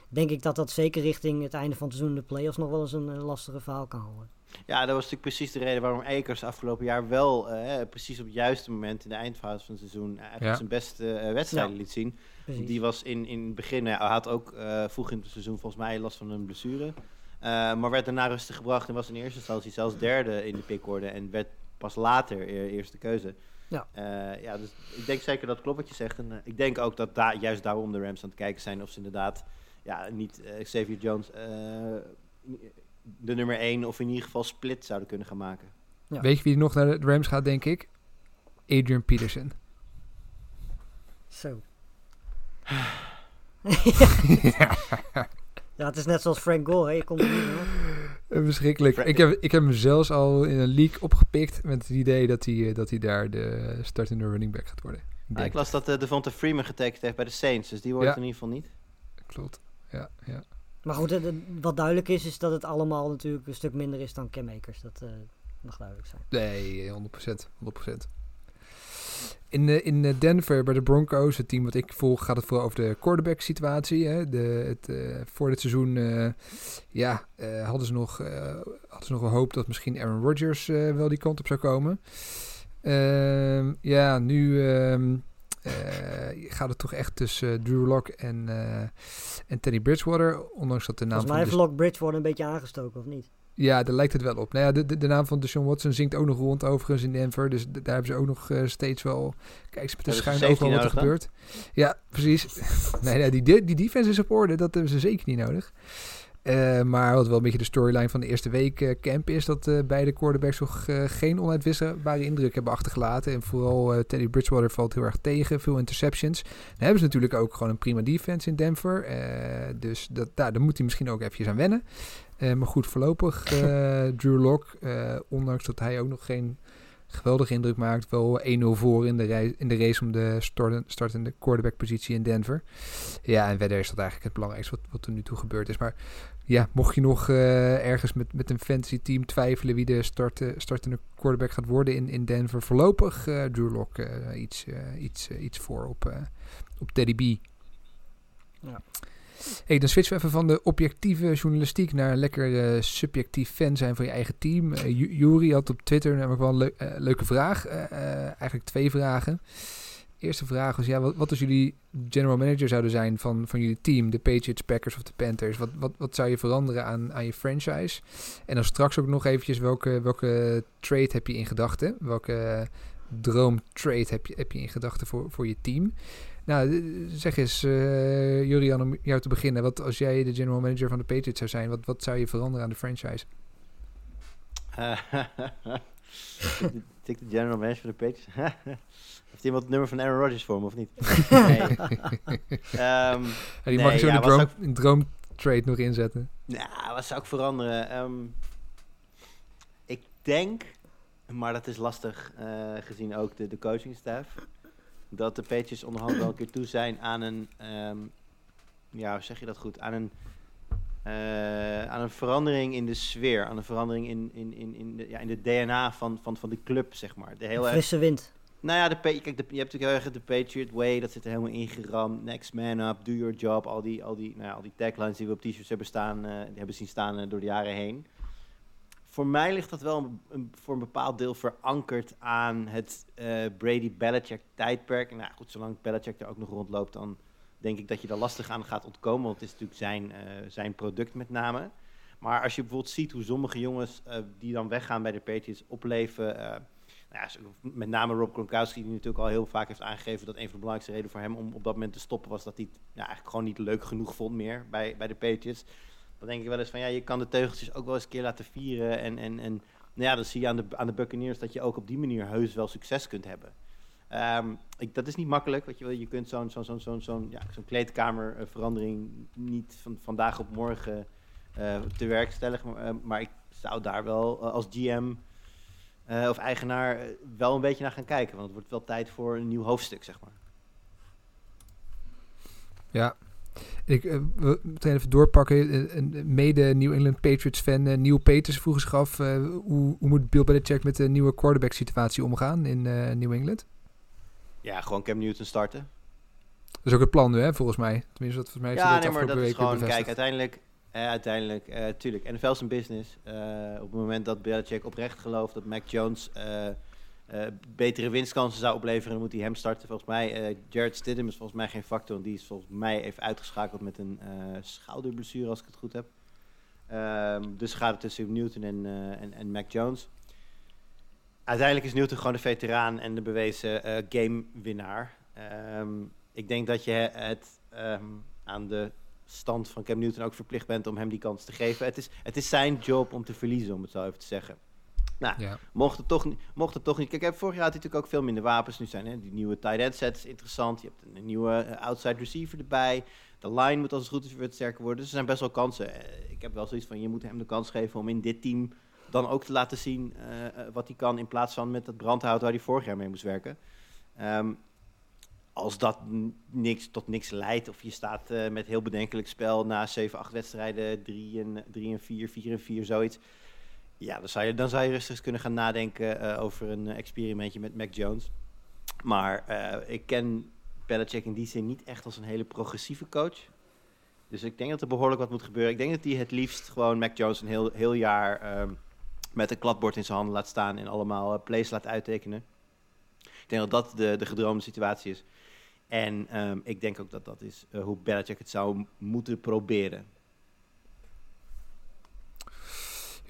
denk ik dat dat zeker richting het einde van het seizoen in de playoffs nog wel eens een, eh, lastige verhaal kan worden. Ja, dat was natuurlijk precies de reden waarom Akers afgelopen jaar wel eh, precies op het juiste moment in de eindfase van het seizoen eigenlijk Ja. zijn beste eh, wedstrijden Ja. liet zien. Precies. Die was in, in het begin, nou hij had ook eh, vroeg in het seizoen volgens mij last van een blessure. Eh, maar werd daarna rustig gebracht en was in eerste instantie zelfs derde in de pickorde en werd pas later e- eerste keuze. Ja. Eh, ja, dus ik denk zeker dat klopt wat je zegt. En eh, ik denk ook dat daar juist daarom de Rams aan het kijken zijn of ze inderdaad ja, niet eh, Xavier Jones eh, de nummer 1 of in ieder geval split zouden kunnen gaan maken. Ja. Weet je wie nog naar de Rams gaat, denk ik? Adrian Peterson. Zo. ja, het is net zoals Frank Gore, hè? je komt er niet. Eh, Verschrikkelijk. Ik heb, ik heb hem zelfs al in een league opgepikt met het idee dat hij, eh, dat hij daar de startende running back gaat worden. Ik Ah, ik las dat uh, Devonta Freeman getekend heeft bij de Saints, dus die wordt Ja. in ieder geval niet. Klopt. Ja, ja. Maar goed, wat duidelijk is, is dat het allemaal natuurlijk een stuk minder is dan Cam Akers. Dat eh, mag duidelijk zijn. Nee, 100%. 100%. In, eh, in eh, Denver bij de Broncos, het team wat ik volg, gaat het vooral over de quarterback situatie. Hè? De, het, eh, voor dit seizoen ja, hadden, ze nog, hadden ze nog wel hoop dat misschien Aaron Rodgers wel die kant op zou komen. Ehm, ja, nu ehm, eh, gaat het toch echt tussen Drew Lock en, en Teddy Bridgewater. Ondanks dat de naam Volgens mij heeft Lock Bridgewater een beetje aangestoken, of niet? Ja, daar lijkt het wel op. Nou ja, de, de, de naam van Deshaun Watson zingt ook nog rond overigens in Denver. Dus daar hebben ze ook nog eh, steeds wel... Kijk eens met ze schuin overal wat er gebeurt. Ja, precies. nee, nee die, die defense is op orde. Dat hebben ze zeker niet nodig. Eh, maar wat wel een beetje de storyline van de eerste week eh, camp is... dat beide quarterbacks nog geen onuitwisselbare indruk hebben achtergelaten. En vooral Teddy Bridgewater valt heel erg tegen. Veel interceptions. Dan hebben ze natuurlijk ook gewoon een prima defense in Denver. Dus dat, daar, daar moet hij misschien ook eventjes aan wennen. Eh, maar goed, voorlopig eh, Drew Lock, eh, ondanks dat hij ook nog geen geweldige indruk maakt, wel 1-0 voor in de, rei- in de race om de starten- startende quarterback positie in Denver. Ja, en verder is dat eigenlijk het belangrijkste wat, wat er nu toe gebeurd is. Maar ja, mocht je nog eh, ergens met, met een fantasy team twijfelen wie de start, startende quarterback gaat worden in, in Denver, voorlopig eh, Drew Lock eh, iets, eh, iets, iets voor op, eh, op Teddy B. Ja. Hey, dan switchen we even van de objectieve journalistiek naar lekker eh, subjectief fan zijn van je eigen team. Uh, Jury had op Twitter namelijk wel een eh, leuke vraag. Eigenlijk twee vragen. Eerste vraag was, ja, wat, wat als jullie general manager zouden zijn van, van jullie team, de Patriots, Packers of de Panthers? Wat, wat, wat zou je veranderen aan, aan je franchise? En dan straks ook nog eventjes, welke, welke trade heb je in gedachten? Welke droomtrade heb je, heb je in gedachten voor, voor je team? Nou, eh, zeg eens, eh Julian, om jou te beginnen. Wat als jij de general manager van de Patriots zou zijn, wat, wat zou je veranderen aan de franchise? Tik de general manager van de Patriots. Heeft iemand het nummer van Aaron Rodgers voor me, of niet? nee. Ja, die Nee, mag zo ja, de droom, zou in droomtrade nog inzetten. nou, wat zou ik veranderen? Ehm, ik denk, maar dat is lastig eh, gezien ook de, de coachingstaff, dat de Patriots onderhand wel een keer toe zijn aan een, ehm, ja, hoe zeg je dat goed, aan een, eh, aan een verandering in de sfeer, aan een verandering in, in, in, in, de, ja, in de DNA van, van, van de club, zeg maar. De hele, Frisse wind. nou ja, de, kijk, de, je hebt natuurlijk heel erg de Patriot Way, dat zit er helemaal ingeramd. Next man up, do your job. Al die, al die, nou ja, al die taglines die we op t-shirts hebben, staan, eh, hebben zien staan eh, door de jaren heen. Voor mij ligt dat wel een, voor een bepaald deel verankerd aan het eh, Brady-Belichick tijdperk. En nou goed, zolang Belichick er ook nog rondloopt, dan denk ik dat je daar lastig aan gaat ontkomen. Want het is natuurlijk zijn, eh, zijn product met name. Maar als je bijvoorbeeld ziet hoe sommige jongens eh, die dan weggaan bij de Patriots opleven... nou ja, met name Rob Gronkowski, die natuurlijk al heel vaak heeft aangegeven dat een van de belangrijkste redenen voor hem om op dat moment te stoppen was dat hij het ja, eigenlijk gewoon niet leuk genoeg vond meer bij, bij de Patriots. Dan denk ik wel eens van ja, je kan de teugeltjes ook wel eens een keer laten vieren. En, en, en nou ja, dan zie je aan de, aan de Buccaneers dat je ook op die manier heus wel succes kunt hebben. Ehm, ik, dat is niet makkelijk, weet je wel. Je kunt zo'n zo'n zo'n zo'n zo'n ja, zo'n kleedkamerverandering niet van vandaag op morgen eh, te werk stellen. Maar, eh, maar ik zou daar wel eh, als GM of eigenaar wel een beetje naar gaan kijken. Want het wordt wel tijd voor een nieuw hoofdstuk, zeg maar. Ja. Ik eh, wil meteen even doorpakken. Eh, Een mede New England Patriots fan, eh, Neil Peters, vroeg zich af... eh, hoe, hoe moet Bill Belichick met de nieuwe quarterback situatie omgaan in eh, New England? Ja, gewoon Cam Newton starten. Dat is ook het plan nu, hè, volgens mij. Tenminste, dat volgens mij Ja, nee, maar dat is gewoon, kijk, uiteindelijk, eh, uiteindelijk, eh tuurlijk, NFL is een business. Eh, op het moment dat Belichick oprecht gelooft dat Mac Jones eh, betere winstkansen zou opleveren, dan moet hij hem starten. Volgens mij, eh Jared Stidham is volgens mij geen factor, want die is volgens mij even uitgeschakeld met een eh, schouderblessure, als ik het goed heb. Ehm, dus gaat het tussen Newton en, en, en Mac Jones. Uiteindelijk is Newton gewoon de veteraan en de bewezen gamewinnaar. Ehm, ik denk dat je het ehm, aan de stand van Cam Newton ook verplicht bent om hem die kans te geven. Het is, het is zijn job om te verliezen, om het zo even te zeggen. Nou, Ja. mocht het toch, mocht het toch niet... Kijk, vorig jaar had hij natuurlijk ook veel minder wapens. Nu zijn hè, die nieuwe tight end set is interessant. Je hebt een, nieuwe eh, outside receiver erbij. De line moet als het goed is weer sterker worden. Dus er zijn best wel kansen. Eh, ik heb wel zoiets van, je moet hem de kans geven om in dit team dan ook te laten zien eh, wat hij kan... in plaats van met dat brandhout waar hij vorig jaar mee moest werken. Ehm, als dat niks, tot niks leidt, of je staat met heel bedenkelijk spel na 7, 8 wedstrijden, 3 en, 3 en 4, 4 en 4, zoiets. Ja, dan zou je, dan zou je rustig eens kunnen gaan nadenken eh, over een eh, experimentje met Mac Jones. Maar eh, ik ken Belichick in die zin niet echt als een hele progressieve coach. Dus ik denk dat er behoorlijk wat moet gebeuren. Ik denk dat hij het liefst gewoon Mac Jones een heel, heel jaar ehm, met een kladbord in zijn handen laat staan en allemaal plays laat uittekenen. Ik denk dat dat de, de gedroomde situatie is. En ehm, ik denk ook dat dat is hoe Belichick het zou moeten proberen.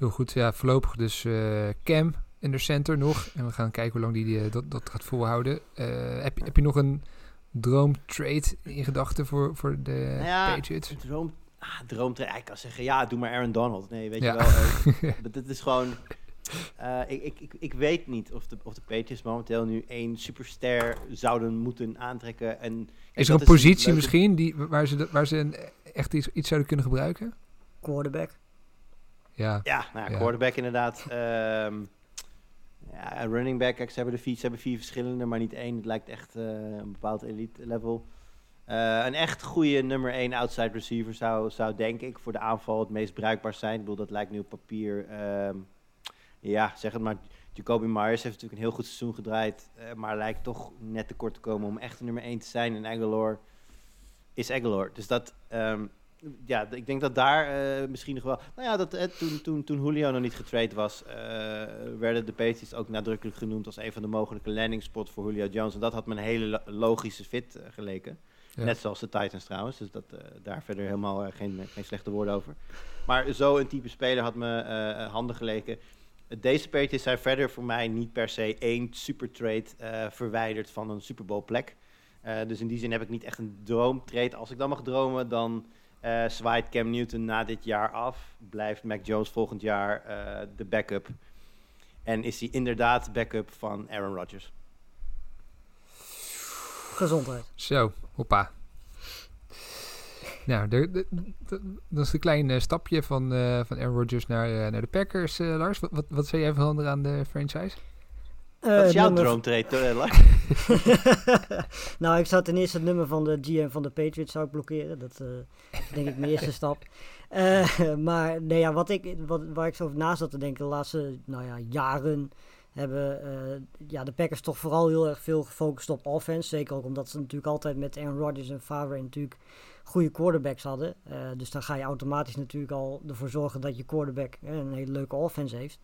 Heel goed. Ja, voorlopig dus eh, Cam in de center nog. En we gaan kijken hoe lang die, die, eh, dat, dat gaat volhouden. Eh, heb, je- heb je nog een droomtrade in gedachten voor, voor de Nou ja, Patriots? Droom, ah, droomtrainer. Ik kan zeggen, ja, doe maar Aaron Donald. Nee, weet Ja. je wel. dat, dat is gewoon... eh, ik, ik, ik, ik weet niet of de, of de Patriots momenteel nu één superster zouden moeten aantrekken. En, Is er een positie leuke- misschien die, waar ze, dat- waar ze een, echt iets, iets zouden kunnen gebruiken? Quarterback. Ja, Ja, nou ja, quarterback inderdaad. Ehm, ja, running back. Kijk, ze hebben, de vier, ze hebben vier verschillende, maar niet één. Het lijkt echt eh, een bepaald elite level. Eh, een echt goede nummer 1 outside receiver zou, zou denk ik voor de aanval het meest bruikbaar zijn. Ik bedoel, dat lijkt nu op papier. ehm, ja, zeg het maar. Jacoby Myers heeft natuurlijk een heel goed seizoen gedraaid. eh, maar lijkt toch net tekort te komen om echt nummer 1 te zijn. En Aguilar is Aguilar. Dus dat, ehm, ja, ik denk dat daar eh, misschien nog wel... Nou ja, dat, eh, toen, toen, toen Julio nog niet getrade was, eh, werden de Patriots ook nadrukkelijk genoemd als een van de mogelijke landing spots voor Julio Jones. En dat had me een hele lo- logische fit geleken. Ja. Net zoals de Titans trouwens, dus dat, daar verder helemaal geen, geen slechte woorden over. Maar zo een type speler had me handig geleken. Deze Patriots zijn verder voor mij niet per se één super trade verwijderd van een Super Bowl plek. Dus in die zin heb ik niet echt een droomtrade. Als ik dan mag dromen, dan eh zwaait Cam Newton na dit jaar af. Blijft Mac Jones volgend jaar eh, de backup. En is hij inderdaad backup van Aaron Rodgers. Gezondheid. Zo, hoppa. Nou, de, de- de- dat is een klein eh, stapje van, eh, van Aaron Rodgers naar, eh, naar de Packers. Lars, wat, wat, wat zou jij veranderen aan de franchise? Wat is jouw nummer- droomtrade, eh, nou, ik zou ten eerste het nummer van de GM van de Patriots zou ik blokkeren. Dat eh, is denk ik mijn eerste stap. Eh, maar nee, ja, wat ik, wat, waar ik zo over na zat te denken, de laatste nou ja, jaren hebben eh, ja, de Packers toch vooral heel erg veel gefocust op offense. Zeker ook omdat ze natuurlijk altijd met Aaron Rodgers en Favre natuurlijk goede quarterbacks hadden. Eh, dus dan ga je automatisch natuurlijk al ervoor zorgen dat je quarterback eh, een hele leuke offense heeft.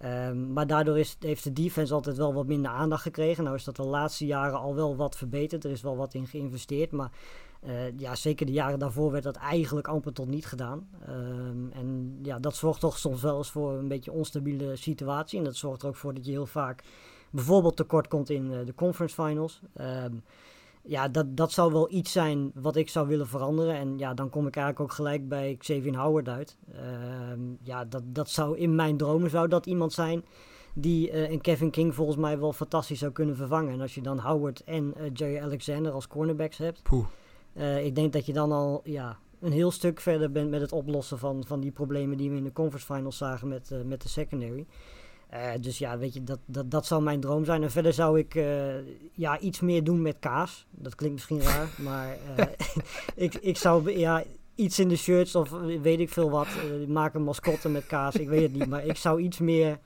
Ehm, maar daardoor is, heeft de defense altijd wel wat minder aandacht gekregen. Nou is dat de laatste jaren al wel wat verbeterd. Er is wel wat in geïnvesteerd. Maar eh, ja, zeker de jaren daarvoor werd dat eigenlijk amper tot niet gedaan. Ehm, en ja, dat zorgt toch soms wel eens voor een beetje onstabiele situatie. En dat zorgt er ook voor dat je heel vaak bijvoorbeeld tekort komt in eh, de conference finals. Ehm, ja, dat, dat zou wel iets zijn wat ik zou willen veranderen. En ja, dan kom ik eigenlijk ook gelijk bij Xavier Howard uit. Ehm, ja, dat, dat zou in mijn dromen zou dat iemand zijn die eh, een Kevin King volgens mij wel fantastisch zou kunnen vervangen. En als je dan Howard en eh, Jerry Alexander als cornerbacks hebt, Poeh. eh, ik denk dat je dan al ja, een heel stuk verder bent met het oplossen van, van die problemen die we in de conference finals zagen met, met de secondary. Eh, dus ja, weet je, dat, dat, dat zou mijn droom zijn. En verder zou ik eh, ja, iets meer doen met kaas. Dat klinkt misschien raar, maar eh, ik, ik zou ja, iets in de shirts of weet ik veel wat. maak een mascotte met kaas, ik weet het niet. Maar ik zou iets meer,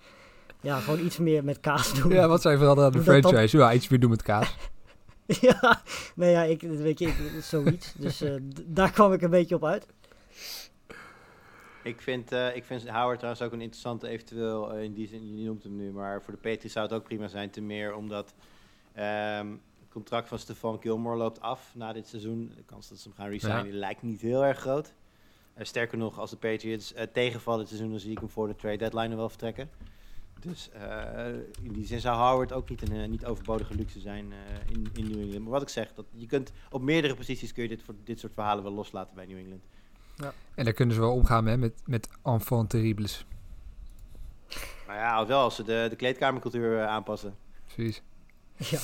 ja, gewoon iets meer met kaas doen. Ja, wat je veranderen aan de franchise? Ja, iets meer doen met kaas. ja, nou ja, ik, weet je, ik, zoiets. Dus daar kwam ik een beetje op uit. Ik vind, eh, ik vind Howard trouwens ook een interessante eventueel, eh, in die zin, je noemt hem nu, maar voor de Patriots zou het ook prima zijn, te meer omdat ehm, het contract van Stefan Gilmore loopt af na dit seizoen. De kans dat ze hem gaan resignen lijkt niet heel erg groot. Eh, sterker nog, als de Patriots tegenvallen dit seizoen, dan zie ik hem voor de trade deadline wel vertrekken. Dus in die zin zou Howard ook niet een niet overbodige luxe zijn in, in New England. Maar wat ik zeg, dat je kunt op meerdere posities kun je dit, voor, dit soort verhalen wel loslaten bij New England. En daar kunnen ze wel omgaan hè, met, met enfant terribles. Maar ja, wel als ze de, de kleedkamercultuur eh, aanpassen. Precies. Ja.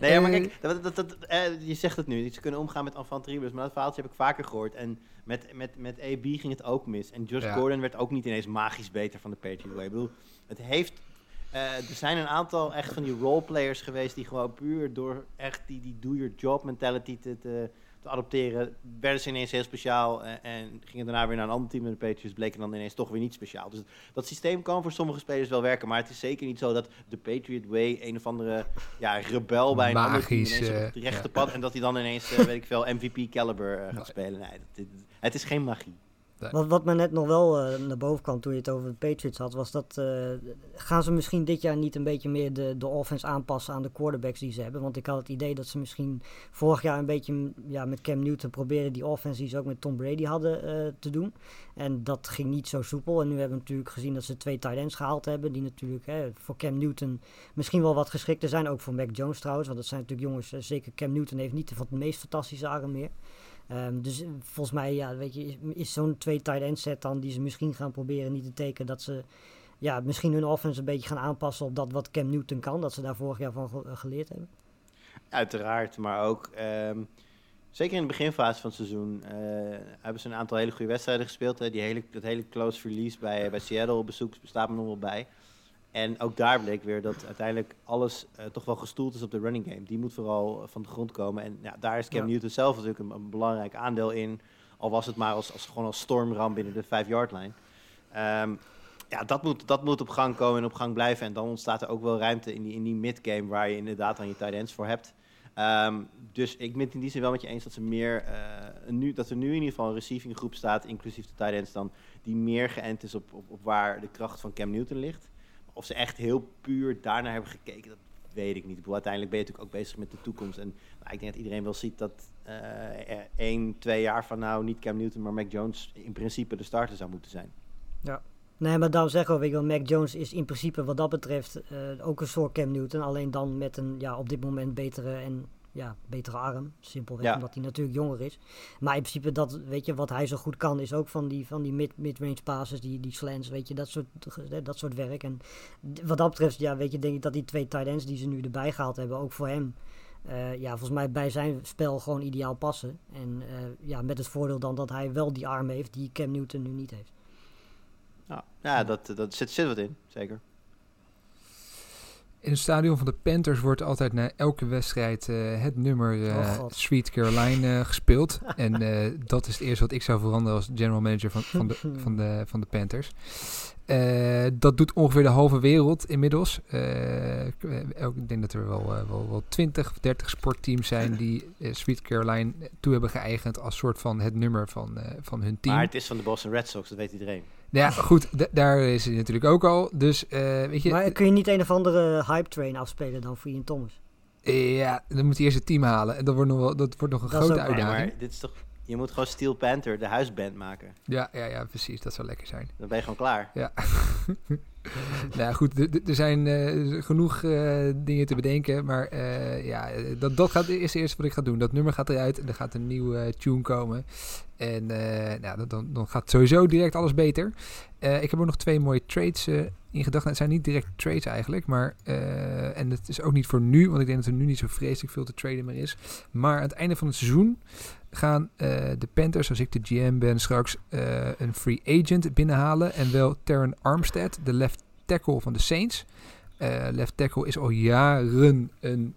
Nee, ja, maar Eh, kijk, dat, dat, dat, eh, je zegt het nu. Ze kunnen omgaan met enfant terribles, maar dat verhaaltje heb ik vaker gehoord. En met, met, met AB ging het ook mis. En Josh Ja. Gordon werd ook niet ineens magisch beter van de Patriot Way. Ik bedoel, het heeft... eh, er zijn een aantal echt van die roleplayers geweest die gewoon puur door echt die, die do-your-job mentality te, te, te adopteren, werden ze ineens heel speciaal eh, en gingen daarna weer naar een ander team in de Patriots, bleken dan ineens toch weer niet speciaal. Dus dat systeem kan voor sommige spelers wel werken, maar het is zeker niet zo dat de Patriot Way een of andere ja, rebel bij een ander team Magisch, ineens op eh, het rechte pad en dat hij dan ineens, eh, weet ik veel, MVP caliber gaat spelen. Nee, het is geen magie. Wat, wat me net nog wel eh, naar boven kwam toen je het over de Patriots had, was dat eh, gaan ze misschien dit jaar niet een beetje meer de, de offense aanpassen aan de quarterbacks die ze hebben. Want ik had het idee dat ze misschien vorig jaar een beetje ja, met Cam Newton proberen die offense die ze ook met Tom Brady hadden eh, te doen. En dat ging niet zo soepel. En nu hebben we natuurlijk gezien dat ze twee tight ends gehaald hebben. Die natuurlijk hè, voor Cam Newton misschien wel wat geschikter zijn. Ook voor Mac Jones trouwens. Want dat zijn natuurlijk jongens, zeker Cam Newton heeft niet van de meest fantastische arm meer. Ehm, dus eh, volgens mij, ja, weet je, is, zo'n twee tight end set dan die ze misschien gaan proberen niet te tekenen dat ze ja, misschien hun offense een beetje gaan aanpassen op dat wat Cam Newton kan, dat ze daar vorig jaar van ge- geleerd hebben. Uiteraard, maar ook ehm, zeker in de beginfase van het seizoen eh, hebben ze een aantal hele goede wedstrijden gespeeld. Hè. Die hele, dat hele close verlies bij, bij Seattle op bezoek bestaat me nog wel bij. En ook daar bleek weer dat uiteindelijk alles eh, toch wel gestoeld is op de running game. Die moet vooral eh, van de grond komen. En ja, daar is Cam Ja. Newton zelf natuurlijk een, een belangrijk aandeel in. Al was het maar als, als, gewoon als stormram binnen de 5-yard line. Ehm, ja, dat moet, dat moet op gang komen en op gang blijven. En dan ontstaat er ook wel ruimte in die, in die mid-game waar je inderdaad dan je tight ends voor hebt. Ehm, dus ik ben het in die zin wel met je eens dat, ze meer, eh, nu, dat er nu in ieder geval een receiving groep staat, inclusief de tight ends dan, die meer geënt is op, op, op waar de kracht van Cam Newton ligt. Of ze echt heel puur daarnaar hebben gekeken, dat weet ik niet. Ik bedoel, uiteindelijk ben je natuurlijk ook bezig met de toekomst. En nou, ik denk dat iedereen wel ziet dat er één, twee jaar van nou niet Cam Newton, maar Mac Jones in principe de starter zou moeten zijn. Nee, maar daarom zeggen we, je wel, Mac Jones is in principe wat dat betreft eh, ook een soort Cam Newton. Alleen dan met een ja, op dit moment betere en ja, betere arm. Simpelweg Ja. omdat hij natuurlijk jonger is. Maar in principe, dat, weet je, wat hij zo goed kan, is ook van die, van die mid- mid-range passes, die, die slants, weet je, dat soort, eh, dat soort werk. En wat dat betreft, ja, weet je, denk ik dat die twee tight ends die ze nu erbij gehaald hebben, ook voor hem, eh, ja, volgens mij bij zijn spel gewoon ideaal passen. En eh, ja, met het voordeel dan dat hij wel die arm heeft die Cam Newton nu niet heeft. Nou, ja, dat, dat zit, zit wat in, zeker. In het stadion van de Panthers wordt altijd na elke wedstrijd eh, het nummer eh, Oh. Sweet Caroline eh, gespeeld. en eh, dat is het eerste wat ik zou veranderen als general manager van, van, de, van, de, van de Panthers. Eh, dat doet ongeveer de halve wereld inmiddels. Eh, ik, denk dat er wel, wel, wel 20 of 30 sportteams zijn die Sweet Caroline toe hebben geëigend als soort van het nummer van, eh, van hun team. Maar het is van de Boston Red Sox, dat weet iedereen. Ja, goed, daar is hij natuurlijk ook al. Dus eh, weet je, Maar kun je niet een of andere hype train afspelen dan voor Ian Thomas? Ja, dan moet hij eerst het team halen. En dat wordt nog, wel, dat wordt nog een Dat grote uitdaging. maar dit is toch, je moet gewoon Steel Panther, de huisband, maken. Ja, ja, ja, precies. Dat zou lekker zijn. Dan ben je gewoon klaar. Ja. nou goed. Er zijn eh, genoeg eh, dingen te bedenken. Maar eh, ja, dat, dat gaat, is het eerste wat ik ga doen. Dat nummer gaat eruit en er gaat een nieuwe tune komen. En nou, dan- dan, gaat sowieso direct alles beter. Ik heb ook nog twee mooie trades in gedachten. Het zijn niet direct trades eigenlijk. Maar, eh, en het is ook niet voor nu. Want ik denk dat er nu niet zo vreselijk veel te traden meer is. Maar aan het einde van het seizoen gaan eh, de Panthers, als ik de GM ben, straks eh, een free agent binnenhalen. En wel Terran Armstead, de left tackle van de Saints. Left tackle is al jaren een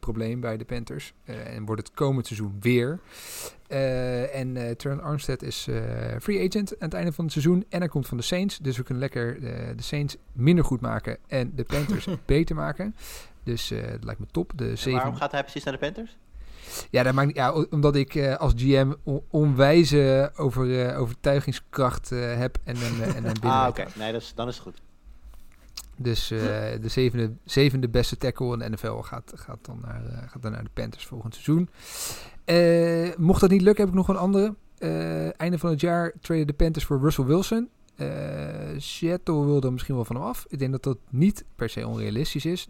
probleem bij de Panthers. Eh, en wordt het komend seizoen weer. Eh, en eh Terran Armstead is eh, free agent aan het einde van het seizoen. En hij komt van de Saints. Dus we kunnen lekker eh, de Saints minder goed maken. En de Panthers beter maken. Dus eh, dat lijkt me top. De En zeven... waarom gaat hij precies naar de Panthers? Ja, dat maakt, ja, omdat ik eh, als GM on- onwijze over, eh, overtuigingskracht eh, heb en eh, en een Ah, oké. Nee, dat is, dan is het goed. Dus eh, de zevende, zevende beste tackle in de NFL gaat, gaat, dan naar, eh, gaat dan naar de Panthers volgend seizoen. Eh, mocht dat niet lukken, heb ik nog een andere. Einde van het jaar traden de Panthers voor Russell Wilson. Seattle wilde misschien wel van hem af. Ik denk dat dat niet per se onrealistisch is.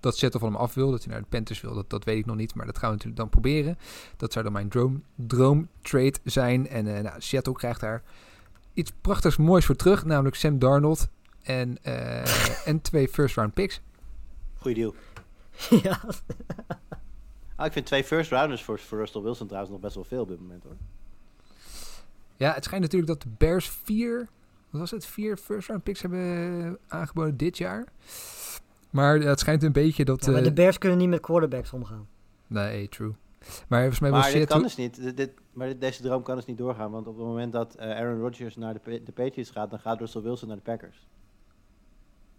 Dat Seattle van hem af wil, dat hij naar de Panthers wil, dat, dat weet ik nog niet. Maar dat gaan we natuurlijk dan proberen. Dat zou dan mijn droom, droom trade zijn. En nou, Seattle krijgt daar iets prachtigs moois voor terug. Namelijk Sam Darnold en, eh, en twee first round picks. Goeie deal. ja, Ah, ik vind twee first rounders voor, voor Russell Wilson trouwens nog best wel veel op dit moment hoor. Ja, het schijnt natuurlijk dat de Bears vier, wat was het, vier first round picks hebben aangeboden dit jaar. Maar het schijnt een beetje dat... Ja, maar eh, de Bears kunnen niet met quarterbacks omgaan. nee, true. Maar volgens mij was Maar dit kan dus niet. Dit, dit- maar dit- deze droom kan dus niet doorgaan. Want op het moment dat eh, Aaron Rodgers naar de, de Patriots gaat, dan gaat Russell Wilson naar de Packers.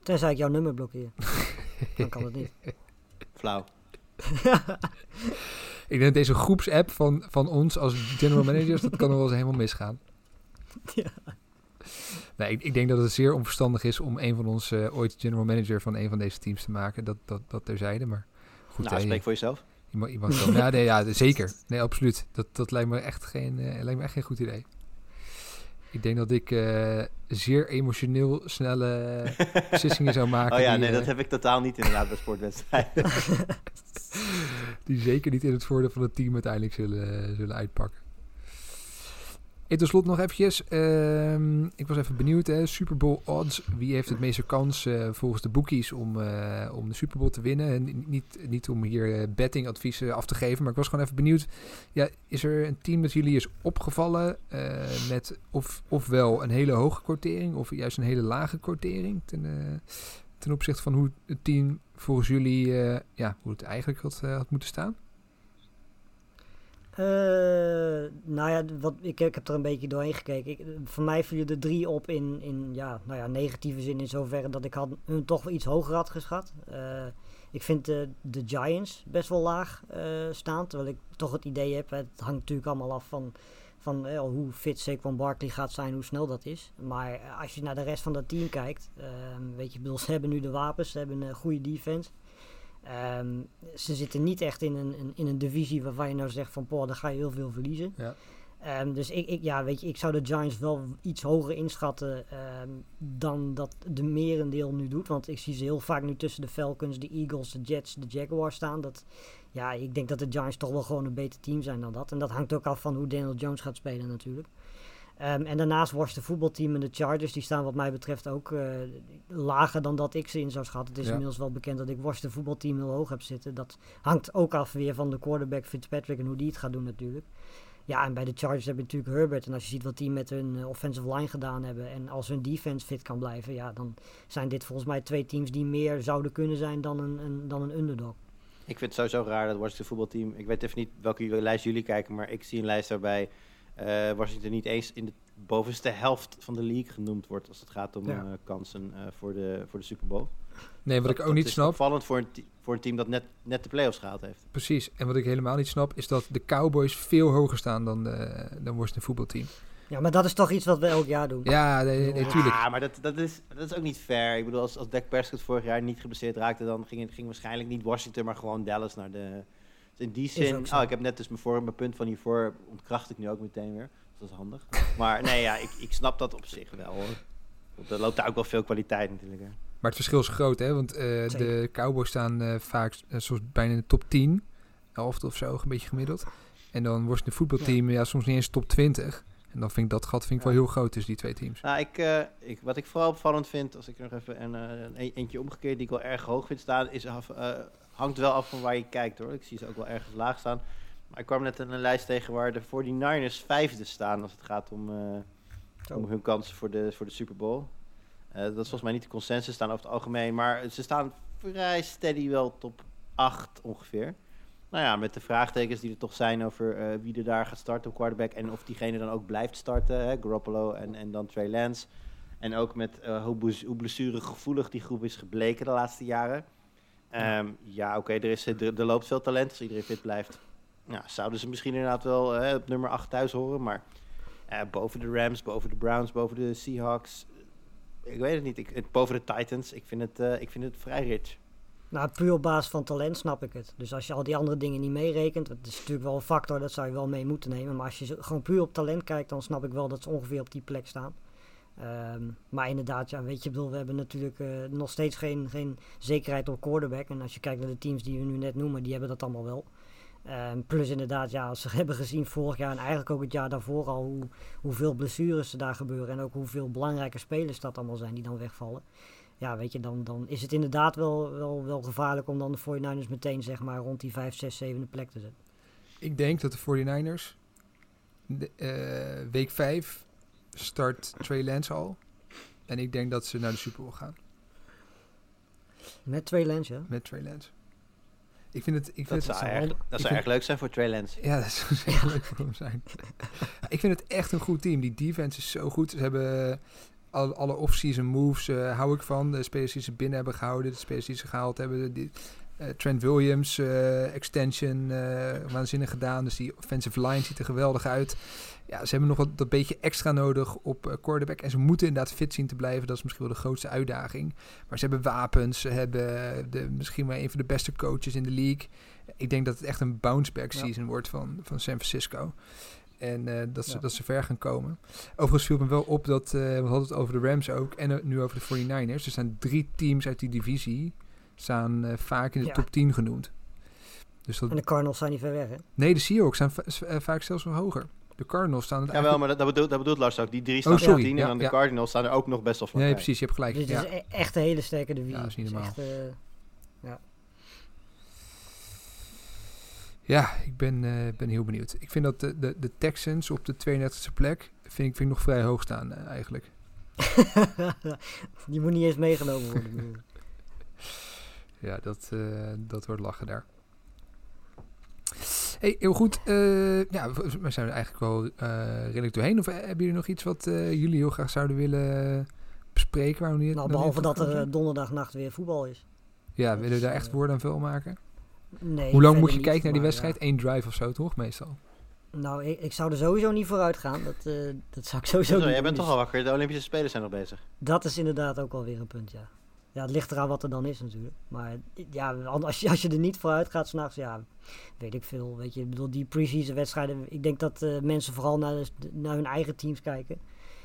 Tenzij ik jouw nummer blokkeer. Dan kan het niet. Flauw. Ik denk dat deze groepsapp van, van ons als general managers, dat kan nog wel eens helemaal misgaan. Ja. Nee, ik, ik denk dat het zeer onverstandig is om een van ons eh, ooit general manager van een van deze teams te maken. Dat, dat, dat terzijde, maar goed. nou, hè, spreek voor jezelf. je mag, je mag wel- ja, nee, ja, zeker. Nee, absoluut. Dat, dat lijkt, me echt geen, eh, lijkt me echt geen goed idee. Ik denk dat ik eh, zeer emotioneel snelle beslissingen zou maken. Oh ja, die, nee, eh, dat heb ik totaal niet inderdaad bij sportwedstrijden. die zeker niet in het voordeel van het team uiteindelijk zullen, zullen uitpakken. En tot slot nog eventjes. ehm, ik was even benieuwd. Hè, Super Bowl odds. Wie heeft het meeste kans eh, volgens de bookies om, eh, om de Super Bowl te winnen? En ni- niet, niet om hier eh, bettingadviezen af te geven. Maar ik was gewoon even benieuwd. Ja, is er een team dat jullie is opgevallen met of, ofwel een hele hoge quotering of juist een hele lage quotering? Ten, ten opzichte van hoe het team volgens jullie, ja, hoe het eigenlijk had, had moeten staan? Eh, nou ja, wat, ik, ik heb er een beetje doorheen gekeken. Ik, voor mij vielen er drie op in, in ja, nou ja, negatieve zin in zoverre dat ik had, hun toch wel iets hoger had geschat. Eh, ik vind eh, de Giants best wel laag eh, staan. Terwijl ik toch het idee heb, het hangt natuurlijk allemaal af van, van hoe fit Saquon Barkley gaat zijn, hoe snel dat is. Maar als je naar de rest van dat team kijkt, weet je, ze hebben nu de wapens, ze hebben een goede defense. Ehm, ze zitten niet echt in een, in een divisie waarvan je nou zegt van, poh, daar ga je heel veel verliezen. Ja. Ehm, dus ik, ik, ja, weet je, ik zou de Giants wel iets hoger inschatten ehm, dan dat de merendeel nu doet. Want ik zie ze heel vaak nu tussen de Falcons, de Eagles, de Jets, de Jaguars staan. Dat, ja, ik denk dat de Giants toch wel gewoon een beter team zijn dan dat. En dat hangt ook af van hoe Daniel Jones gaat spelen natuurlijk. Ehm, en daarnaast Washington voetbalteam en de Chargers, die staan wat mij betreft ook eh, lager dan dat ik ze in zou schatten. Het is Ja. inmiddels wel bekend dat ik Washington voetbalteam heel hoog heb zitten. Dat hangt ook af weer van de quarterback Fitzpatrick en hoe die het gaat doen natuurlijk. Ja, en bij de Chargers heb je natuurlijk Herbert. En als je ziet wat die met hun eh, offensive line gedaan hebben. En als hun defense fit kan blijven. Ja, dan zijn dit volgens mij twee teams die meer zouden kunnen zijn dan een, een, dan een underdog. Ik vind het sowieso raar dat Washington voetbalteam... Ik weet even niet welke jullie- lijst jullie kijken, maar ik zie een lijst waarbij eh, Washington niet eens in de bovenste helft van de league genoemd wordt als het gaat om Ja. eh, kansen eh, voor, de, voor de Super Bowl. Nee, wat Dat- ik ook dat niet is snap, opvallend voor een, voor een team dat net, net de playoffs gehaald heeft. precies, en wat ik helemaal niet snap, is dat de Cowboys veel hoger staan dan, de, dan Washington voetbalteam. Ja, maar dat is toch iets wat we elk jaar doen. Ja, nee, nee. Ja, maar dat, dat, is, dat is ook niet fair. Ik bedoel, als, als Dak Prescott vorig jaar niet geblesseerd raakte, dan ging, ging waarschijnlijk niet Washington, maar gewoon Dallas naar de... Dus in die zin... Oh, ik heb net dus mijn, voor, mijn punt van hiervoor ontkracht ik nu ook meteen weer. Dus dat is handig. Maar nee, ja, ik, ik snap dat op zich wel hoor. Want Er loopt daar ook wel veel kwaliteit natuurlijk. Hè. Maar het verschil is groot, hè? Want eh, de. Cowboys staan eh, vaak soms bijna in de top 10. 11 of zo, een beetje gemiddeld. En dan wordt het voetbalteam ja. soms niet eens top 20. En dan vind ik dat gat vind ik wel heel groot tussen die twee teams. Nou, ik, eh, ik, wat ik vooral opvallend vind, als ik er nog even een, eh, een e- eentje omgekeerd die ik wel erg hoog vind staan, is af, eh, hangt wel af van waar je kijkt hoor. Ik zie ze ook wel ergens laag staan. Maar ik kwam net een lijst tegen waar de 49ers vijfde staan als het gaat om, eh, om hun kansen voor de, voor de Super Bowl. Eh, dat is volgens mij niet de consensus staan over het algemeen, maar ze staan vrij steady wel top 8 ongeveer. Nou ja, met de vraagtekens die er toch zijn over eh, wie er daar gaat starten op quarterback en of diegene dan ook blijft starten, hè, Garoppolo en, en dan Trey Lance. En ook met hoe, bless- hoe blessuregevoelig die groep is gebleken de laatste jaren. Ehm, ja, oké, er, is- er, er loopt veel talent als iedereen fit blijft. Nou, zouden ze misschien inderdaad wel eh, op nummer 8 thuis horen, maar eh, boven de Rams, boven de Browns, boven de Seahawks. eh, Ik weet het niet. Ik, het- boven de Titans. Ik vind het, eh, ik vind het vrij rich. Nou, puur op basis van talent snap ik het. Dus als je al die andere dingen niet meerekent, dat is natuurlijk wel een factor, dat zou je wel mee moeten nemen. Maar als je gewoon puur op talent kijkt, dan snap ik wel dat ze ongeveer op die plek staan. Ehm, maar inderdaad, ja, weet je, bedoel, we hebben natuurlijk eh, nog steeds geen, geen zekerheid op quarterback. En als je kijkt naar de teams die we nu net noemen, die hebben dat allemaal wel. Ehm, plus inderdaad, ja, als ze hebben gezien vorig jaar en eigenlijk ook het jaar daarvoor al hoe, hoeveel blessures er daar gebeuren. En ook hoeveel belangrijke spelers dat allemaal zijn die dan wegvallen. Ja, weet je, dan, dan is het inderdaad wel, wel, wel gevaarlijk om dan de 49ers meteen zeg maar rond die 5, 6, 7 plek te zetten. Ik denk dat de 49ers de, eh, week 5 start Trey Lance al. En ik denk dat ze naar de Super Bowl gaan Met twee lens, ja. met Trey Lance. Ik vind het... Ik vind Dat het zou, erg, dat ik zou vind- erg leuk zijn voor Trey Lance. Ja, dat zou zeker leuk voor hem zijn. ik vind het echt een goed team. Die defense is zo goed. Ze hebben alle, alle off-season moves, eh, hou ik van. De spelers die ze binnen hebben gehouden, de spelers die ze gehaald hebben. Die, eh, Trent Williams, eh, extension, eh, waanzinnig gedaan. Dus die offensive line ziet er geweldig uit. Ja, ze hebben nog wat dat beetje extra nodig op eh, quarterback. En ze moeten inderdaad fit zien te blijven. Dat is misschien wel de grootste uitdaging. Maar ze hebben wapens. Ze hebben de, misschien wel een van de beste coaches in de league. Ik denk dat het echt een bounce-back Ja. season wordt van, van San Francisco. En eh, dat, ze, Ja. dat ze ver gaan komen. Overigens viel me wel op dat, eh, we hadden het over de Rams ook. En nu over de 49ers. Er zijn drie teams uit die divisie. Staan vaak in de Ja. top 10 genoemd. Dus dat, En de Cardinals zijn niet ver weg, hè? nee, de Seahawks zijn va- vaak zelfs wel hoger. De Cardinals staan het Jawel, maar dat, dat, bedoelt, dat bedoelt Lars ook. Die drie staan Oh, sorry. op 10 Ja, en dan de ja. Cardinals staan er ook nog best wel van. Nee, precies, je hebt gelijk. Dus het Ja. is e- echt een hele sterke divisie. Ja, dat is niet normaal. echt, eh, Ja, ik ben, eh, ben heel benieuwd. Ik vind dat de, de, de Texans op de 32e plek vind ik, vind ik nog vrij hoog staan eh, eigenlijk. Die moet niet eens meegenomen worden. Ja, dat, eh, dat wordt lachen daar. Hey, heel goed. eh, ja, we zijn er eigenlijk wel eh, redelijk doorheen. Of eh, hebben jullie nog iets wat eh, jullie heel graag zouden willen bespreken? Waar we niet, nou, behalve dat er donderdagnacht weer voetbal is. Ja, Dat willen we is, daar echt woorden aan veel maken? Nee, Hoe lang moet je niet, kijken naar die maar wedstrijd? ja. Eén drive of zo, toch? Meestal. Nou, ik, ik zou er sowieso niet vooruit gaan. Dat, eh, dat zou ik sowieso Zo, niet jij doen, bent dus toch al wakker. De Olympische Spelen zijn nog bezig. Dat is inderdaad ook wel weer een punt, ja. Ja, het ligt eraan wat er dan is natuurlijk. Maar ja, als je, als je er niet vooruit gaat s'nachts, ja, weet ik veel. Weet je, ik bedoel, die pre-season wedstrijden, ik denk dat eh, mensen vooral naar, de- naar hun eigen teams kijken.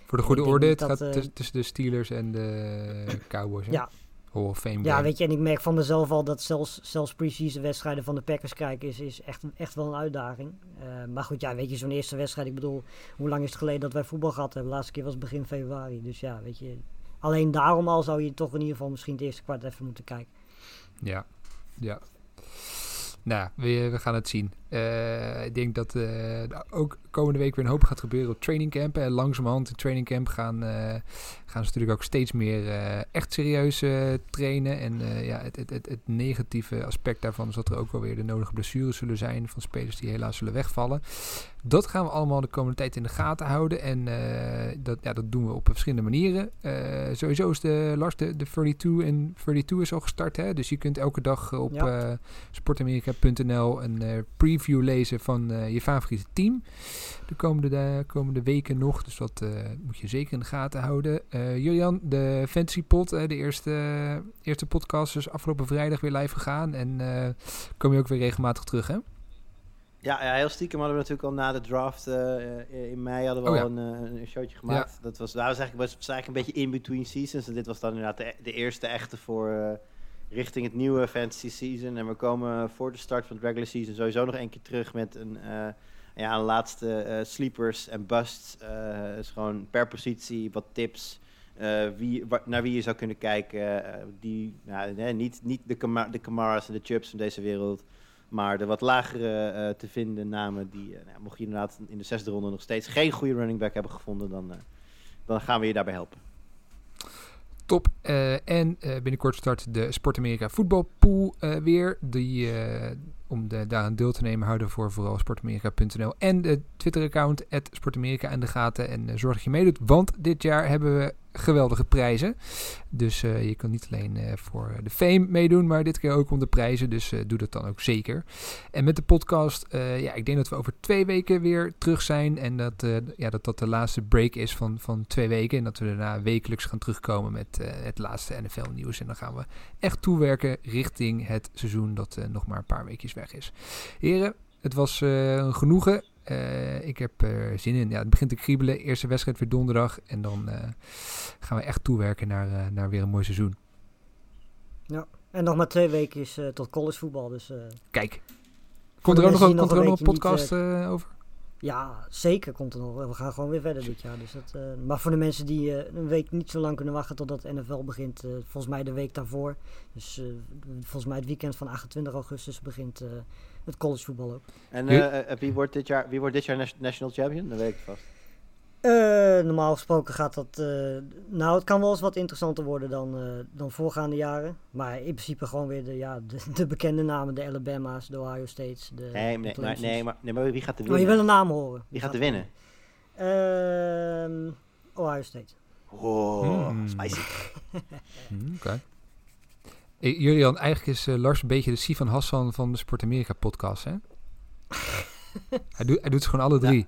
Voor de goede orde, het gaat eh, tuss- tussen de Steelers en de Cowboys. Hè? Ja. Hall of Fame Ja, weet je, en ik merk van mezelf al dat zelfs, zelfs pre-season wedstrijden van de Packers kijken is, is echt, echt wel een uitdaging. Eh, maar goed, ja, weet je, zo'n eerste wedstrijd, ik bedoel, hoe lang is het geleden dat wij voetbal gehad hebben? De laatste keer was begin februari. Dus ja, weet je, alleen daarom al zou je toch in ieder geval misschien het eerste kwart even moeten kijken. Ja, ja. Nou, we, we gaan het zien. Eh, ik denk dat eh, ook komende week weer een hoop gaat gebeuren op trainingcamp. En langzamerhand in trainingcamp gaan, eh, gaan ze natuurlijk ook steeds meer echt serieus trainen. En ja, het, het, het, het negatieve aspect daarvan is dat er ook wel weer de nodige blessures zullen zijn van spelers die helaas zullen wegvallen. Dat gaan we allemaal de komende tijd in de gaten houden. En dat, ja, dat doen we op verschillende manieren. Sowieso is de Lars, de, de 32 en 32 is al gestart. Hè? Dus je kunt elke dag op Ja. sportamerika.nl een eh, preview lezen van eh, je favoriete team. De komende, de komende weken nog. Dus dat eh, moet je zeker in de gaten houden. Eh Julian, de Fantasy Pod, de eerste, eerste podcast is afgelopen vrijdag weer live gegaan. En kom je ook weer regelmatig terug, hè? Ja, ja, heel stiekem hadden we natuurlijk al na de draft in mei hadden we Oh, al ja. een, een showtje gemaakt. Dat was, dat was eigenlijk, was, was eigenlijk een beetje in between seasons. En dit was dan inderdaad de, de eerste echte voor richting het nieuwe fantasy season. En we komen voor de start van het regular season sowieso nog een keer terug met een, eh, ja, een laatste eh, sleepers en busts. Eh dus gewoon per positie wat tips. wie, naar wie je zou kunnen kijken. die, nou, niet, niet de, de Kamara's en de Chubbs van deze wereld. Maar de wat lagere te vinden namen, die, nou, mocht je inderdaad in de zesde ronde nog steeds geen goede running back hebben gevonden, dan, dan gaan we je daarbij helpen. Top. Eh, en eh, binnenkort start de Sport Amerika voetbalpool eh, weer. Die, om de, daaraan deel te nemen, houden voor vooral sportamerika.nl en de Twitter-account Sportamerika in de gaten. En zorg dat je meedoet, want dit jaar hebben we geweldige prijzen. Dus eh, je kan niet alleen eh, voor de fame meedoen, maar dit keer ook om de prijzen. Dus eh, doe dat dan ook zeker. En met de podcast, ja, ik denk dat we over twee weken weer terug zijn. En dat ja, dat, dat de laatste break is van, van twee weken. En dat we daarna wekelijks gaan terugkomen met het laatste NFL-nieuws. En dan gaan we echt toewerken richting het seizoen dat nog maar een paar weekjes weg is. Heren, het was een genoegen. Eh, ik heb er zin in. Ja, het begint te kriebelen. Eerste wedstrijd weer donderdag. En dan eh, gaan we echt toewerken naar, eh, naar weer een mooi seizoen. En nog maar twee weken is eh, tot collegevoetbal, dus eh, Kijk. Komt er ook nog, een- komt er ook nog podcast eh, over? ja, zeker komt er nog. We gaan gewoon weer verder dit jaar. Dus dat, eh, maar voor de mensen die eh, een week niet zo lang kunnen wachten totdat de NFL begint, eh, volgens mij de week daarvoor. Dus eh, volgens mij het weekend van 28 augustus begint het collegevoetbal ook. En eh, eh, wie, wordt dit jaar, wie wordt dit jaar national champion? Dat weet ik vast. Eh, normaal gesproken gaat dat. eh, nou, het kan wel eens wat interessanter worden dan, eh, dan voorgaande jaren. Maar in principe gewoon weer de, ja, de, de bekende namen: de Alabama's, de Ohio States. De, Nee, de nee, maar, nee, maar, nee, maar wie gaat er Maar je winnen? wil een naam horen. Wie gaat er winnen? Ehm, Ohio State. Oh, Hmm. spicy. Hmm, Oké. Hey, Julian, eigenlijk is eh, Lars een beetje de Sivan Hassan van de Sport Amerika podcast, hè? hij, doet, hij doet ze gewoon alle drie.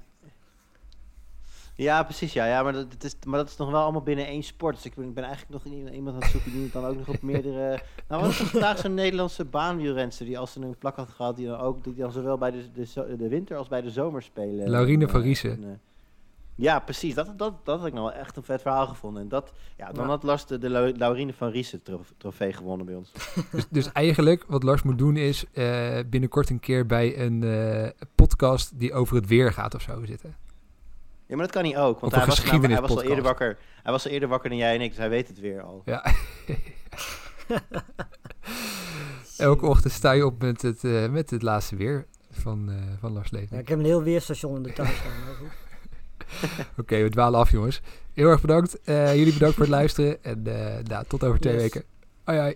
Ja, precies. Ja, ja maar, dat, het is, maar dat is nog wel allemaal binnen één sport. Dus ik ben, ik ben eigenlijk nog iemand aan het zoeken die het dan ook nog op meerdere... Nou, wat is er vandaag zo'n Nederlandse baanwielrenster die als ze een plak had gehad, die dan ook die dan zowel bij de, de, winter als bij de zomer spelen. Laurine En, van eh, Riesen. Ja, precies. Dat, dat, dat had ik nou wel echt een vet verhaal gevonden. En dat, ja, dan Ja. had Lars de, de Lau- Laurine van Riesen trof- trofee gewonnen bij ons. Dus, dus eigenlijk wat Lars moet doen is eh, binnenkort een keer bij een eh, podcast die over het weer gaat of zo zitten. Ja, maar dat kan hij ook. Want hij was, hij was al eerder wakker. Hij was al eerder wakker dan jij en ik, dus hij weet het weer al. Ja. Elke ochtend sta je op met het, eh, met het laatste weer van, eh, van Lars Ja, Leven. ik heb een heel weerstation in de tuin staan. Oké, we dwalen af jongens. Heel erg bedankt. Eh, jullie bedankt voor het luisteren. En eh, nou, tot over twee Yes. weken. Hoi hoi.